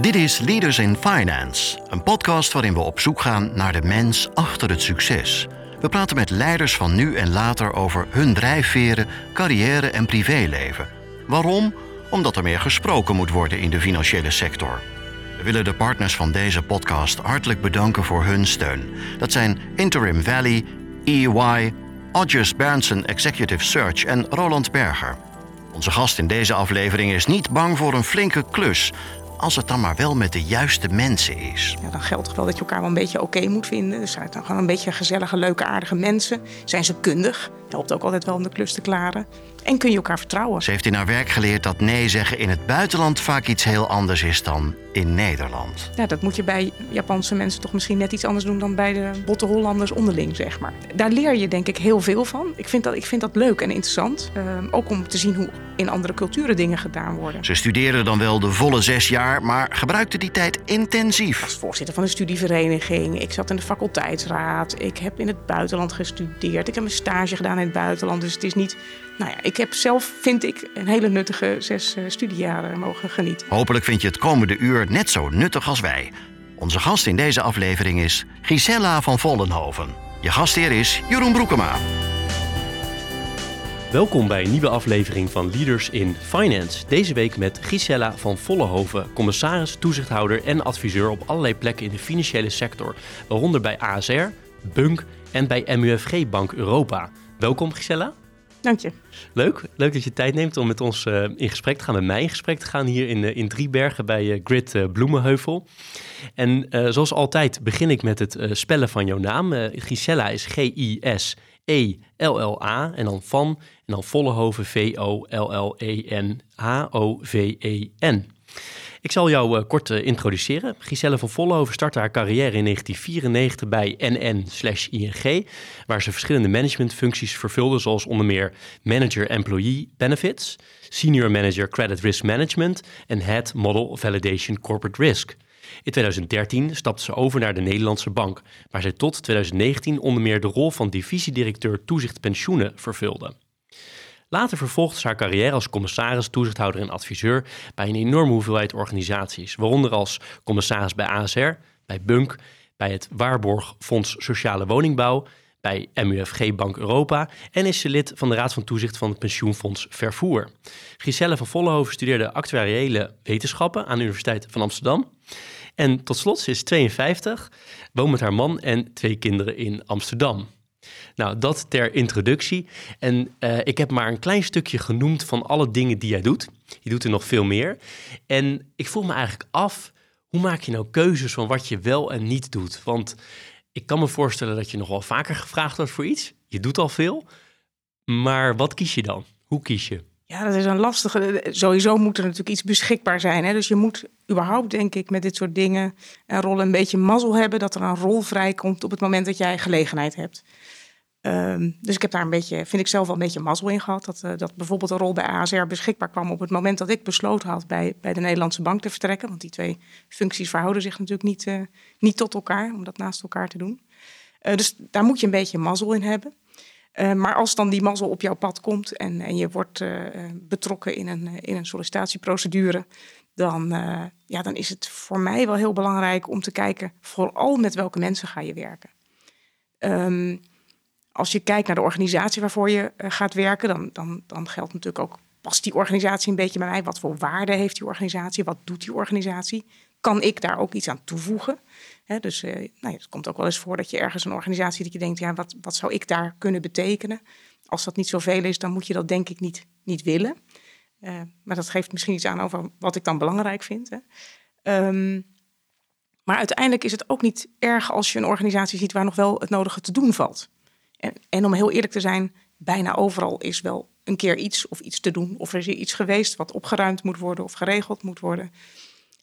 Dit is Leaders in Finance, een podcast waarin we op zoek gaan naar de mens achter het succes. We praten met leiders van nu en later over hun drijfveren, carrière en privéleven. Waarom? Omdat er meer gesproken moet worden in de financiële sector. We willen de partners van deze podcast hartelijk bedanken voor hun steun. Dat zijn Interim Valley, EY, Odgers Berndsen Executive Search en Roland Berger. Onze gast in deze aflevering is niet bang voor een flinke klus, als het dan maar wel met de juiste mensen is. Ja, dan geldt toch wel dat je elkaar wel een beetje oké moet vinden. Dus zijn het dan gewoon een beetje gezellige, leuke, aardige mensen? Zijn ze kundig? Helpt ook altijd wel om de klus te klaren. En kun je elkaar vertrouwen? Ze heeft in haar werk geleerd dat nee zeggen in het buitenland vaak iets heel anders is dan in Nederland. Ja, dat moet je bij Japanse mensen toch misschien net iets anders doen dan bij de botte Hollanders onderling, zeg maar. Daar leer je denk ik heel veel van. Ik vind dat, ik vind dat leuk en interessant. Ehm, ook om te zien hoe in andere culturen dingen gedaan worden. Ze studeerde dan wel de volle zes jaar, maar gebruikte die tijd intensief. Als voorzitter van de studievereniging, ik zat in de faculteitsraad, ik heb in het buitenland gestudeerd, ik heb een stage gedaan in het buitenland. Dus het is niet nou ja, ik heb zelf, vind ik, een hele nuttige zes uh, studiejaren mogen genieten. Hopelijk vind je het komende uur net zo nuttig als wij. Onze gast in deze aflevering is Gisella van Vollenhoven. Je gastheer is Jeroen Broekema. Welkom bij een nieuwe aflevering van Leaders in Finance. Deze week met Gisella van Vollenhoven, commissaris, toezichthouder en adviseur op allerlei plekken in de financiële sector, waaronder bij ASR, Bunk en bij MUFG Bank Europa. Welkom Gisella. Dank je. Leuk, leuk dat je tijd neemt om met ons uh, in gesprek te gaan, met mij in gesprek te gaan hier in, uh, in Driebergen bij uh, Grid Bloemenheuvel. En zoals altijd begin ik met het spellen van jouw naam. Gisella is G-I-S-E-L-L-A en dan van en dan Vollehoven V-O-L-L-E-N-H-O-V-E-N. Ik zal jou uh, kort uh, introduceren. Giselle van Vollenhoven startte haar carrière in 1994 bij NN/ING, waar ze verschillende managementfuncties vervulde, zoals onder meer Manager Employee Benefits, Senior Manager Credit Risk Management en Head Model Validation Corporate Risk. In 2013 stapte ze over naar de Nederlandse Bank, waar zij tot 2019 onder meer de rol van divisiedirecteur toezicht pensioenen vervulde. Later vervolgde ze haar carrière als commissaris, toezichthouder en adviseur bij een enorme hoeveelheid organisaties, waaronder als commissaris bij ASR, bij Bunk, bij het Waarborg Fonds Sociale Woningbouw, bij MUFG Bank Europa en is ze lid van de Raad van Toezicht van het Pensioenfonds Vervoer. Giselle van Vollenhoven studeerde actuariële wetenschappen aan de Universiteit van Amsterdam. En tot slot, ze is 52, woont met haar man en twee kinderen in Amsterdam. Nou, dat ter introductie. En uh, ik heb maar een klein stukje genoemd van alle dingen die jij doet. Je doet er nog veel meer. En ik voel me eigenlijk af, hoe maak je nou keuzes van wat je wel en niet doet? Want ik kan me voorstellen dat je nog wel vaker gevraagd wordt voor iets. Je doet al veel. Maar wat kies je dan? Hoe kies je? Ja, dat is een lastige. Sowieso moet er natuurlijk iets beschikbaar zijn. Hè? Dus je moet überhaupt, denk ik, met dit soort dingen en rollen een beetje mazzel hebben dat er een rol vrijkomt op het moment dat jij gelegenheid hebt. Um, dus ik heb daar een beetje, vind ik zelf wel een beetje mazzel in gehad. Dat, uh, dat bijvoorbeeld een rol bij ASR beschikbaar kwam op het moment dat ik besloten had bij, bij de Nederlandse Bank te vertrekken. Want die twee functies verhouden zich natuurlijk niet, uh, niet tot elkaar, om dat naast elkaar te doen. Uh, dus daar moet je een beetje mazzel in hebben. maar als dan die mazzel op jouw pad komt en, en je wordt betrokken in een, in een sollicitatieprocedure, dan, ja, dan is het voor mij wel heel belangrijk om te kijken, vooral met welke mensen ga je werken. Um, als je kijkt naar de organisatie waarvoor je uh, gaat werken, dan, dan, dan geldt natuurlijk ook, past die organisatie een beetje bij mij? Wat voor waarde heeft die organisatie? Wat doet die organisatie? Kan ik daar ook iets aan toevoegen? Dus uh, nou ja, het komt ook wel eens voor dat je ergens een organisatie dat je denkt, ja, wat, wat zou ik daar kunnen betekenen? Als dat niet zoveel is, dan moet je dat denk ik niet, niet willen. Uh, maar dat geeft misschien iets aan over wat ik dan belangrijk vind. Hè. Um, maar uiteindelijk is het ook niet erg als je een organisatie ziet waar nog wel het nodige te doen valt. En, en om heel eerlijk te zijn, bijna overal is wel een keer iets of iets te doen. Of er is iets geweest wat opgeruimd moet worden of geregeld moet worden.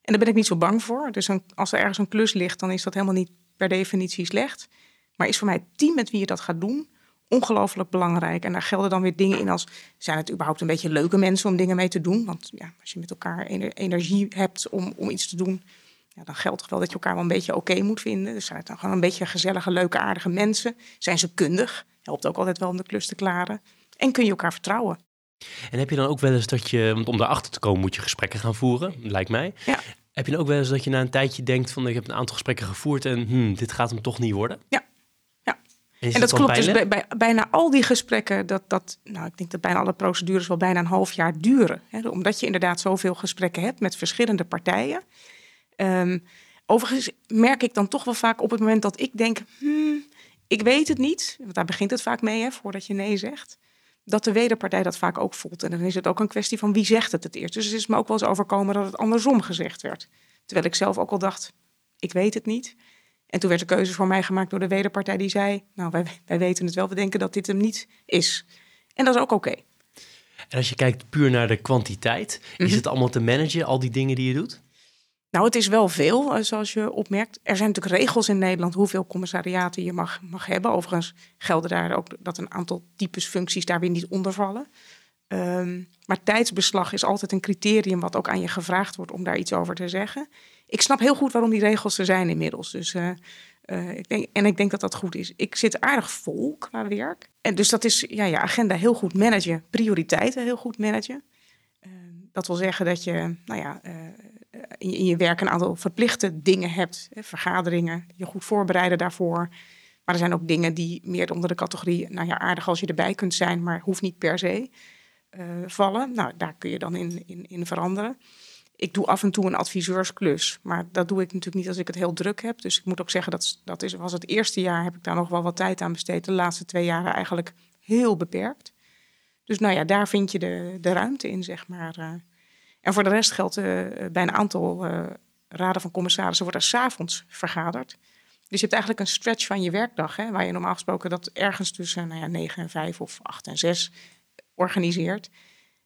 En daar ben ik niet zo bang voor. Dus als er ergens een klus ligt, dan is dat helemaal niet per definitie slecht. Maar is voor mij het team met wie je dat gaat doen ongelooflijk belangrijk. En daar gelden dan weer dingen in als... zijn het überhaupt een beetje leuke mensen om dingen mee te doen? Want ja, als je met elkaar energie hebt om, om iets te doen... Ja, dan geldt toch wel dat je elkaar wel een beetje oké moet vinden. Dus zijn het dan gewoon een beetje gezellige, leuke, aardige mensen? Zijn ze kundig? Helpt ook altijd wel om de klus te klaren. En kun je elkaar vertrouwen. En heb je dan ook wel eens dat je, want om daarachter te komen moet je gesprekken gaan voeren, lijkt mij. Ja. Heb je dan ook wel eens dat je na een tijdje denkt van ik heb een aantal gesprekken gevoerd en hmm, dit gaat hem toch niet worden? Ja. ja. En, dat klopt dus bij, bij bijna al die gesprekken, dat, dat, nou, ik denk dat bijna alle procedures wel bijna een half jaar duren. Hè, omdat je inderdaad zoveel gesprekken hebt met verschillende partijen. Ehm, overigens merk ik dan toch wel vaak op het moment dat ik denk, hmm, ik weet het niet, want daar begint het vaak mee, hè, voordat je nee zegt, dat de wederpartij dat vaak ook voelt. En dan is het ook een kwestie van wie zegt het het eerst. Dus het is me ook wel eens overkomen dat het andersom gezegd werd. Terwijl ik zelf ook al dacht, ik weet het niet. En toen werd de keuze voor mij gemaakt door de wederpartij die zei, nou wij, wij weten het wel, we denken dat dit hem niet is. En dat is ook oké. En als je kijkt puur naar de kwantiteit, is Mhm. het allemaal te managen, al die dingen die je doet? Nou, het is wel veel, eh, zoals je opmerkt. Er zijn natuurlijk regels in Nederland hoeveel commissariaten je mag, mag hebben. Overigens gelden daar ook dat een aantal types functies daar weer niet onder vallen. Ehm, maar tijdsbeslag is altijd een criterium wat ook aan je gevraagd wordt om daar iets over te zeggen. Ik snap heel goed waarom die regels er zijn inmiddels. Dus, eh, eh, ik denk, en ik denk dat dat goed is. Ik zit aardig vol qua werk. En dus dat is ja, je agenda heel goed managen, prioriteiten heel goed managen. Ehm, dat wil zeggen dat je nou ja, in, je, werk een aantal verplichte dingen hebt. Vergaderingen, je goed voorbereiden daarvoor. Maar er zijn ook dingen die meer onder de categorie, nou ja, aardig als je erbij kunt zijn, maar hoeft niet per se eh, vallen. Nou, daar kun je dan in, in, in veranderen. Ik doe af en toe een adviseursklus, maar dat doe ik natuurlijk niet als ik het heel druk heb. Dus ik moet ook zeggen, dat, dat is, was het eerste jaar heb ik daar nog wel wat tijd aan besteed. De laatste twee jaren eigenlijk heel beperkt. Dus nou ja, daar vind je de, de ruimte in, zeg maar. En voor de rest geldt eh, bij een aantal eh, raden van commissarissen wordt er s'avonds vergaderd. Dus je hebt eigenlijk een stretch van je werkdag, hè, waar je normaal gesproken dat ergens tussen nou ja, 9 en 5 of 8 en 6 organiseert.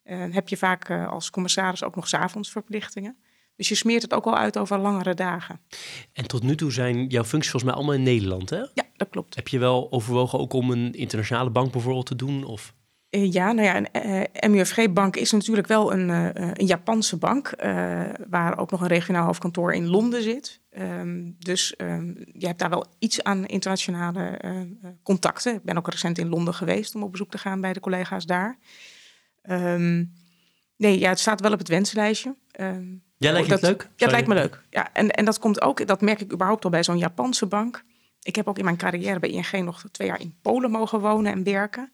Eh, heb je vaak als commissaris ook nog 's avonds verplichtingen. Dus je smeert het ook wel uit over langere dagen. En tot nu toe zijn jouw functies volgens mij allemaal in Nederland, hè? Ja, dat klopt. Heb je wel overwogen ook om een internationale bank bijvoorbeeld te doen? Of? Eh, Ja, nou ja, een eh, MUFG-bank is natuurlijk wel een, eh, een Japanse bank, waar ook nog een regionaal hoofdkantoor in Londen zit. Ehm, dus ehm, je hebt daar wel iets aan internationale contacten. Ik ben ook recent in Londen geweest om op bezoek te gaan bij de collega's daar. Ehm, nee, ja, het staat wel op het wenslijstje. Ehm, Ja, lijkt dat, het leuk? Ja, het lijkt me leuk. Ja, en, en dat komt ook, dat merk ik überhaupt al bij zo'n Japanse bank. Ik heb ook in mijn carrière bij ING nog twee jaar in Polen mogen wonen en werken.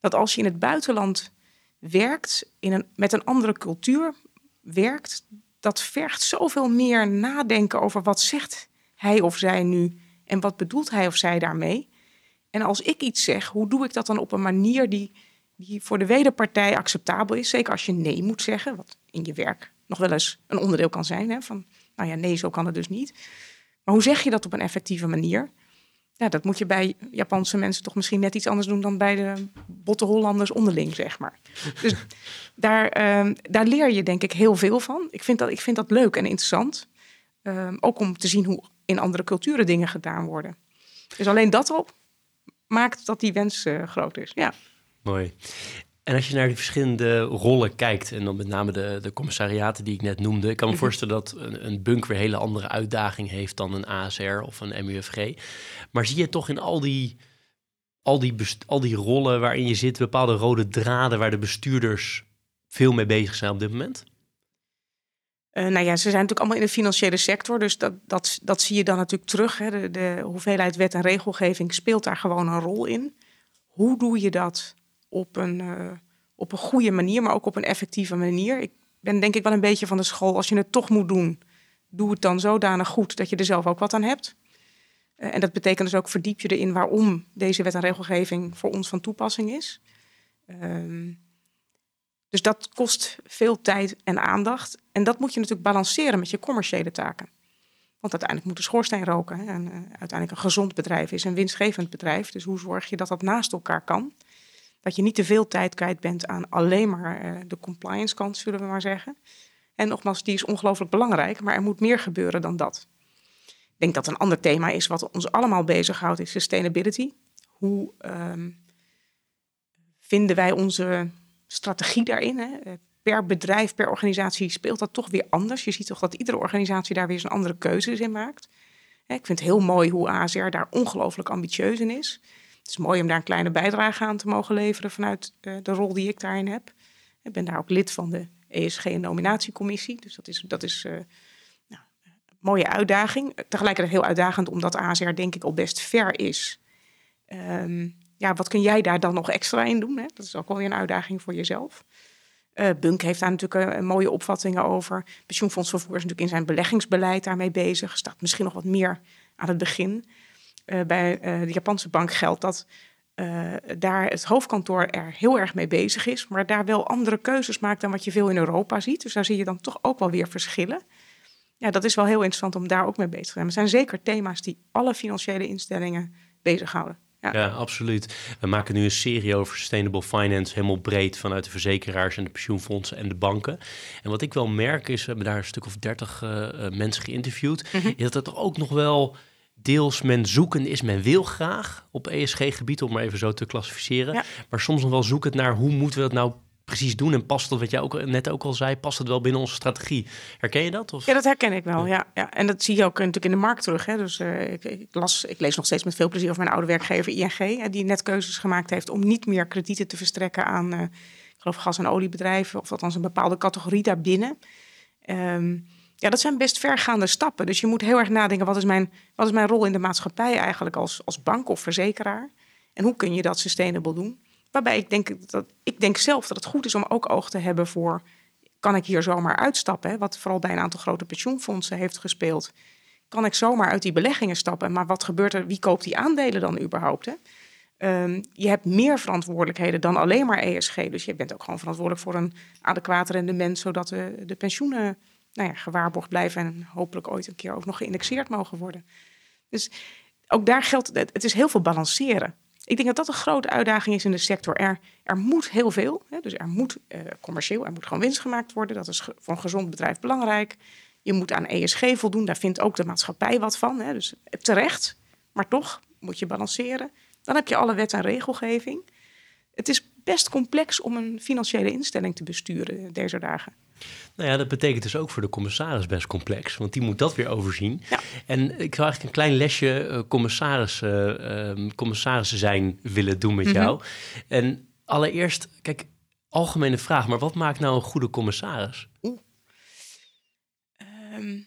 Dat als je in het buitenland werkt, in een, met een andere cultuur werkt, dat vergt zoveel meer nadenken over wat zegt hij of zij nu en wat bedoelt hij of zij daarmee. En als ik iets zeg, hoe doe ik dat dan op een manier die, die voor de wederpartij acceptabel is? Zeker als je nee moet zeggen, wat in je werk nog wel eens een onderdeel kan zijn. Hè, van, nou ja, nee, zo kan het dus niet. Maar hoe zeg je dat op een effectieve manier? Ja, dat moet je bij Japanse mensen toch misschien net iets anders doen dan bij de botte Hollanders onderling, zeg maar. Dus daar, ehm, daar leer je denk ik heel veel van. Ik vind dat, ik vind dat leuk en interessant. Ehm, ook om te zien hoe in andere culturen dingen gedaan worden. Dus alleen dat al maakt dat die wens eh, groot is. Ja. Mooi. En als je naar die verschillende rollen kijkt, en dan met name de, de commissariaten die ik net noemde, ik kan me Mhm. voorstellen dat een, een bunk weer een hele andere uitdaging heeft dan een ASR of een MUFG. Maar zie je toch in al die, al die, al die rollen waarin je zit, bepaalde rode draden waar de bestuurders veel mee bezig zijn op dit moment? Eh, nou ja, ze zijn natuurlijk allemaal in de financiële sector, dus dat, dat, dat zie je dan natuurlijk terug. Hè. De, de hoeveelheid wet en regelgeving speelt daar gewoon een rol in. Hoe doe je dat op een, eh, op een goede manier, maar ook op een effectieve manier? Ik ben denk ik wel een beetje van de school, als je het toch moet doen, doe het dan zodanig goed dat je er zelf ook wat aan hebt. Eh, en dat betekent dus ook verdiep je erin waarom deze wet en regelgeving voor ons van toepassing is. Ehm, dus dat kost veel tijd en aandacht. En dat moet je natuurlijk balanceren met je commerciële taken. Want uiteindelijk moet de schoorsteen roken. En eh, uiteindelijk een gezond bedrijf is een winstgevend bedrijf. Dus hoe zorg je dat dat naast elkaar kan? Dat je niet te veel tijd kwijt bent aan alleen maar eh, de compliance kant, zullen we maar zeggen. En nogmaals, die is ongelooflijk belangrijk, maar er moet meer gebeuren dan dat. Ik denk dat een ander thema is wat ons allemaal bezighoudt, is sustainability. Hoe ehm, vinden wij onze strategie daarin? Hè? Eh, Per bedrijf, per organisatie speelt dat toch weer anders. Je ziet toch dat iedere organisatie daar weer zijn andere keuzes in maakt. Ik vind het heel mooi hoe ASR daar ongelooflijk ambitieus in is. Het is mooi om daar een kleine bijdrage aan te mogen leveren vanuit eh, de rol die ik daarin heb. Ik ben daar ook lid van de ESG-nominatiecommissie. Dus dat is, dat is eh, mooie uitdaging. Tegelijkertijd heel uitdagend, omdat ASR denk ik al best ver is. Ehm, ja, wat kun jij daar dan nog extra in doen? Hè? Dat is ook wel weer een uitdaging voor jezelf. Uh, Bunk heeft daar natuurlijk mooie opvattingen over. Pensioenfondsvervoer is natuurlijk in zijn beleggingsbeleid daarmee bezig. Staat misschien nog wat meer aan het begin. Uh, bij de Japanse bank geldt dat daar het hoofdkantoor er heel erg mee bezig is, maar daar wel andere keuzes maakt dan wat je veel in Europa ziet. Dus daar zie je dan toch ook wel weer verschillen. Ja, dat is wel heel interessant om daar ook mee bezig te zijn. Er zijn zeker thema's die alle financiële instellingen bezighouden. Ja. absoluut. We maken nu een serie over sustainable finance, helemaal breed vanuit de verzekeraars en de pensioenfondsen en de banken. En wat ik wel merk is, we hebben daar een stuk of dertig uh, mensen geïnterviewd, mm is dat er toch ook nog wel deels men zoeken is, men wil graag op ESG-gebied, om maar even zo te klassificeren. Maar soms nog wel zoeken naar hoe moeten we dat nou precies doen? En past dat, wat jij ook net ook al zei, past het wel binnen onze strategie? Herken je dat? Of? Ja, dat herken ik wel. Ja. ja. En dat zie je ook natuurlijk in de markt terug. Hè. Dus uh, ik, ik, las, ik lees nog steeds met veel plezier over mijn oude werkgever ING, die net keuzes gemaakt heeft om niet meer kredieten te verstrekken aan, uh, ik geloof, gas- en oliebedrijven, of althans een bepaalde categorie daarbinnen. Um, ja, dat zijn best vergaande stappen. Dus je moet heel erg nadenken, wat is mijn, wat is mijn rol in de maatschappij eigenlijk als, als bank of verzekeraar? En hoe kun je dat sustainable doen? Waarbij ik denk, dat, ik denk zelf dat het goed is om ook oog te hebben voor... kan ik hier zomaar uitstappen? Hè? Wat vooral bij een aantal grote pensioenfondsen heeft gespeeld. Kan ik zomaar uit die beleggingen stappen? Maar wat gebeurt er? Wie koopt die aandelen dan überhaupt? Hè? Um, je hebt meer verantwoordelijkheden dan alleen maar ESG. Dus je bent ook gewoon verantwoordelijk voor een adequaat rendement... zodat de, de pensioenen nou ja, gewaarborgd blijven... en hopelijk ooit een keer ook nog geïndexeerd mogen worden. Dus ook daar geldt, het is heel veel balanceren. Ik denk dat dat een grote uitdaging is in de sector. Er, er moet heel veel, hè, dus er moet uh, commercieel, er moet gewoon winst gemaakt worden. Dat is voor een gezond bedrijf belangrijk. Je moet aan ESG voldoen, daar vindt ook de maatschappij wat van. Hè, dus terecht, maar toch moet je balanceren. Dan heb je alle wet en regelgeving. Het is best complex om een financiële instelling te besturen deze dagen. Nou ja, dat betekent dus ook voor de commissaris best complex, want die moet dat weer overzien. Ja. En ik zou eigenlijk een klein lesje uh, commissaris, uh, commissarissen zijn willen doen met jou. Mhm. En allereerst, kijk, algemene vraag, maar wat maakt nou een goede commissaris? Oeh. Um,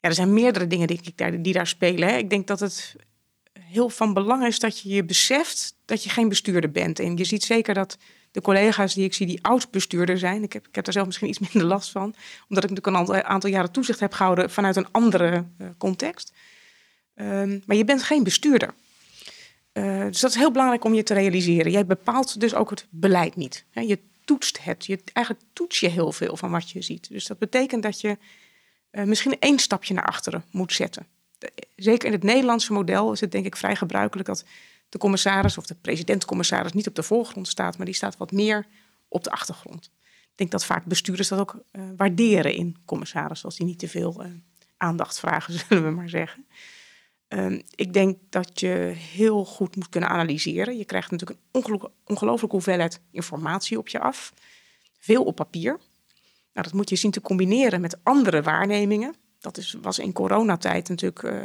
ja, er zijn meerdere dingen die, daar, die daar spelen. Hè. Ik denk dat het heel van belang is dat je je beseft dat je geen bestuurder bent. En je ziet zeker dat de collega's die ik zie die oud-bestuurder zijn, ik heb, ik heb daar zelf misschien iets minder last van, omdat ik natuurlijk een aantal jaren toezicht heb gehouden vanuit een andere uh, context. Um, maar je bent geen bestuurder. Uh, dus dat is heel belangrijk om je te realiseren. Jij bepaalt dus ook het beleid niet. Je toetst het. Je, eigenlijk toets je heel veel van wat je ziet. Dus dat betekent dat je uh, misschien één stapje naar achteren moet zetten. Zeker in het Nederlandse model is het denk ik vrij gebruikelijk dat de commissaris of de president-commissaris niet op de voorgrond staat, maar die staat wat meer op de achtergrond. Ik denk dat vaak bestuurders dat ook uh, waarderen in commissarissen, als die niet te veel uh, aandacht vragen, zullen we maar zeggen. Uh, ik denk dat je heel goed moet kunnen analyseren. Je krijgt natuurlijk een ongelooflijke hoeveelheid informatie op je af. Veel op papier. Nou, dat moet je zien te combineren met andere waarnemingen. Dat is, was in coronatijd natuurlijk uh,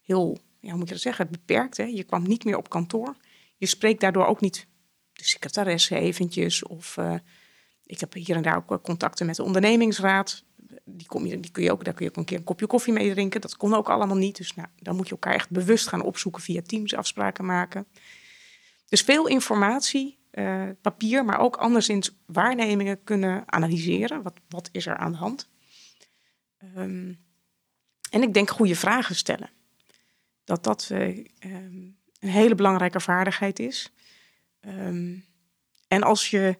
heel ja, hoe moet je dat zeggen, beperkt. Hè? Je kwam niet meer op kantoor. Je spreekt daardoor ook niet de secretaresse eventjes. Of uh, ik heb hier en daar ook contacten met de ondernemingsraad. Die, kom je, die kun je ook, daar kun je ook een keer een kopje koffie mee drinken. Dat kon ook allemaal niet. Dus nou, dan moet je elkaar echt bewust gaan opzoeken via Teams afspraken maken. Dus veel informatie, uh, papier, maar ook anderszins waarnemingen kunnen analyseren. Wat, wat is er aan de hand? Um, en ik denk goede vragen stellen dat dat uh, um, een hele belangrijke vaardigheid is. Um, en als je,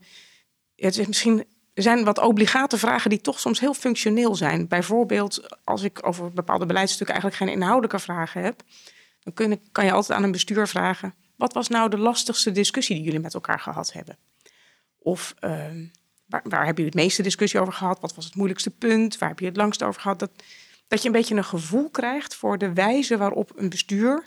het is misschien er zijn wat obligate vragen die toch soms heel functioneel zijn. Bijvoorbeeld, als ik over bepaalde beleidsstukken eigenlijk geen inhoudelijke vragen heb, dan kun, kan je altijd aan een bestuur vragen: wat was nou de lastigste discussie die jullie met elkaar gehad hebben? Of uh, waar, waar hebben jullie het meeste discussie over gehad? Wat was het moeilijkste punt? Waar heb je het langst over gehad? Dat, dat je een beetje een gevoel krijgt voor de wijze waarop een bestuur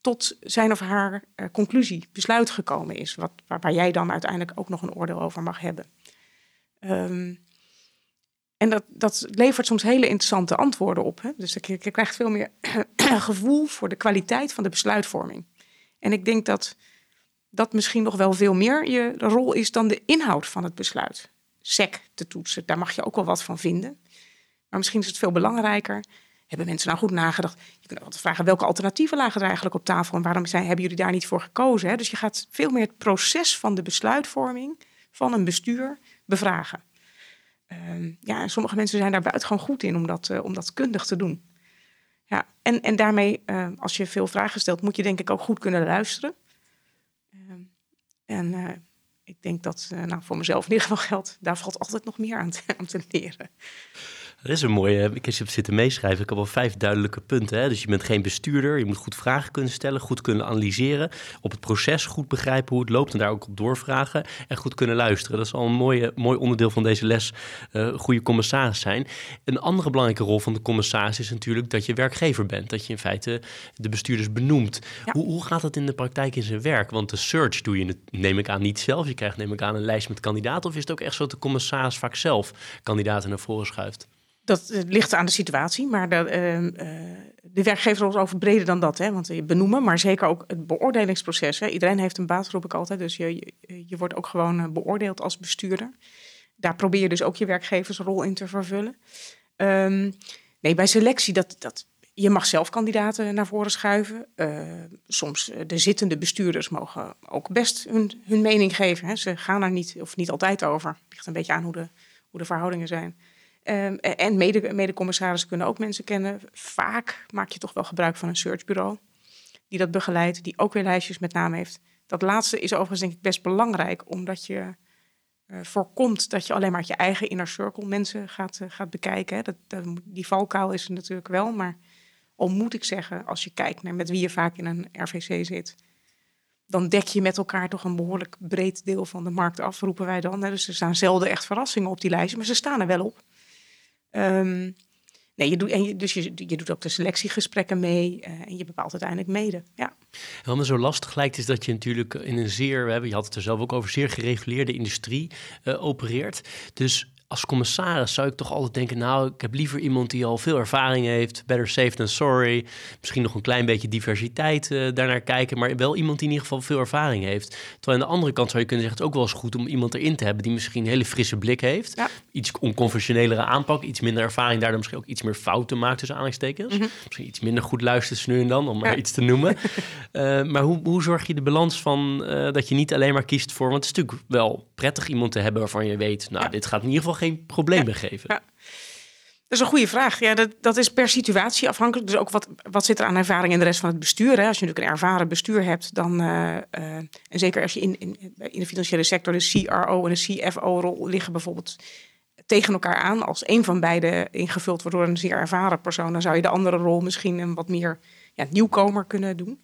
tot zijn of haar uh, conclusie, besluit gekomen is. Wat, waar, jij dan uiteindelijk ook nog een oordeel over mag hebben. Um, en dat, dat levert soms hele interessante antwoorden op. Hè? Dus je, je krijgt veel meer gevoel voor de kwaliteit van de besluitvorming. En ik denk dat dat misschien nog wel veel meer je rol is dan de inhoud van het besluit. SEC te toetsen, daar mag je ook wel wat van vinden. Maar misschien is het veel belangrijker. Hebben mensen nou goed nagedacht? Je kunt altijd vragen welke alternatieven lagen er eigenlijk op tafel en waarom zijn, hebben jullie daar niet voor gekozen? Hè? Dus je gaat veel meer het proces van de besluitvorming van een bestuur bevragen. Uh, ja, sommige mensen zijn daar buitengewoon goed in om dat, uh, om dat kundig te doen. Ja, en, en daarmee, uh, als je veel vragen stelt, moet je denk ik ook goed kunnen luisteren. Ehm, en eh, ik denk dat, nou, voor mezelf in ieder geval geldt, daar valt altijd nog meer aan te leren. Dat is een mooie. Ik heb zitten meeschrijven. Ik heb al vijf duidelijke punten. Hè? Dus je bent geen bestuurder. Je moet goed vragen kunnen stellen, goed kunnen analyseren. Op het proces goed begrijpen hoe het loopt en daar ook op doorvragen. En goed kunnen luisteren. Dat is al een mooie, mooi onderdeel van deze les. Uh, goede commissaris zijn. Een andere belangrijke rol van de commissaris is natuurlijk dat je werkgever bent. Dat je in feite de bestuurders benoemt. Ja. Hoe, hoe gaat dat in de praktijk in zijn werk? Want de search doe je, neem ik aan, niet zelf. Je krijgt, neem ik aan, een lijst met kandidaten. Of is het ook echt zo dat de commissaris vaak zelf kandidaten naar voren schuift? Dat uh, ligt aan de situatie, maar de, uh, de werkgever is over breder dan dat. Hè? Want je benoemen, maar zeker ook het beoordelingsproces. Hè? Iedereen heeft een baas, roep ik altijd. Dus je, je, wordt ook gewoon beoordeeld als bestuurder. Daar probeer je dus ook je werkgeversrol in te vervullen. Um, nee, bij selectie, dat, dat, je mag zelf kandidaten naar voren schuiven. Uh, soms de zittende bestuurders mogen ook best hun, hun mening geven. Hè? Ze gaan er niet, of niet altijd over. Het ligt een beetje aan hoe de, hoe de verhoudingen zijn. Um, en mede, medecommissarissen kunnen ook mensen kennen. Vaak maak je toch wel gebruik van een searchbureau die dat begeleidt, die ook weer lijstjes met naam heeft. Dat laatste is overigens denk ik best belangrijk, omdat je uh, voorkomt dat je alleen maar je eigen inner circle mensen gaat, uh, gaat bekijken. Dat, die valkuil is er natuurlijk wel, maar al moet ik zeggen, als je kijkt naar met wie je vaak in een RVC zit, dan dek je met elkaar toch een behoorlijk breed deel van de markt af, roepen wij dan. Dus er staan zelden echt verrassingen op die lijstje, maar ze staan er wel op. Um, nee, je doet, en je, dus je, je doet ook de selectiegesprekken mee uh, en je bepaalt uiteindelijk mede. Ja. Wat me zo lastig lijkt is dat je natuurlijk in een zeer, we hebben, je had het er zelf ook over, zeer gereguleerde industrie uh, opereert. Dus als commissaris zou ik toch altijd denken: Nou, ik heb liever iemand die al veel ervaring heeft. Better safe than sorry. Misschien nog een klein beetje diversiteit uh, daarnaar kijken. Maar wel iemand die in ieder geval veel ervaring heeft. Terwijl aan de andere kant zou je kunnen zeggen: Het is ook wel eens goed om iemand erin te hebben die misschien een hele frisse blik heeft. Ja. Iets onconventionelere aanpak. Iets minder ervaring. Daardoor misschien ook iets meer fouten maakt tussen aanhalingstekens. Mm -hmm. Misschien iets minder goed luistert nu en dan, om maar ja. iets te noemen. uh, maar hoe, hoe zorg je de balans van uh, dat je niet alleen maar kiest voor. Want het is natuurlijk wel prettig iemand te hebben waarvan je weet: Nou, ja. dit gaat in ieder geval geen problemen ja, geven? Ja. Dat is een goede vraag. Ja, dat, dat is per situatie afhankelijk. Dus ook wat, wat zit er aan ervaring in de rest van het bestuur? Hè? Als je natuurlijk een ervaren bestuur hebt, dan. Uh, uh, en zeker als je in, in, in de financiële sector de CRO en de CFO-rol liggen bijvoorbeeld tegen elkaar aan. Als een van beide ingevuld wordt door een zeer ervaren persoon, dan zou je de andere rol misschien een wat meer ja, nieuwkomer kunnen doen.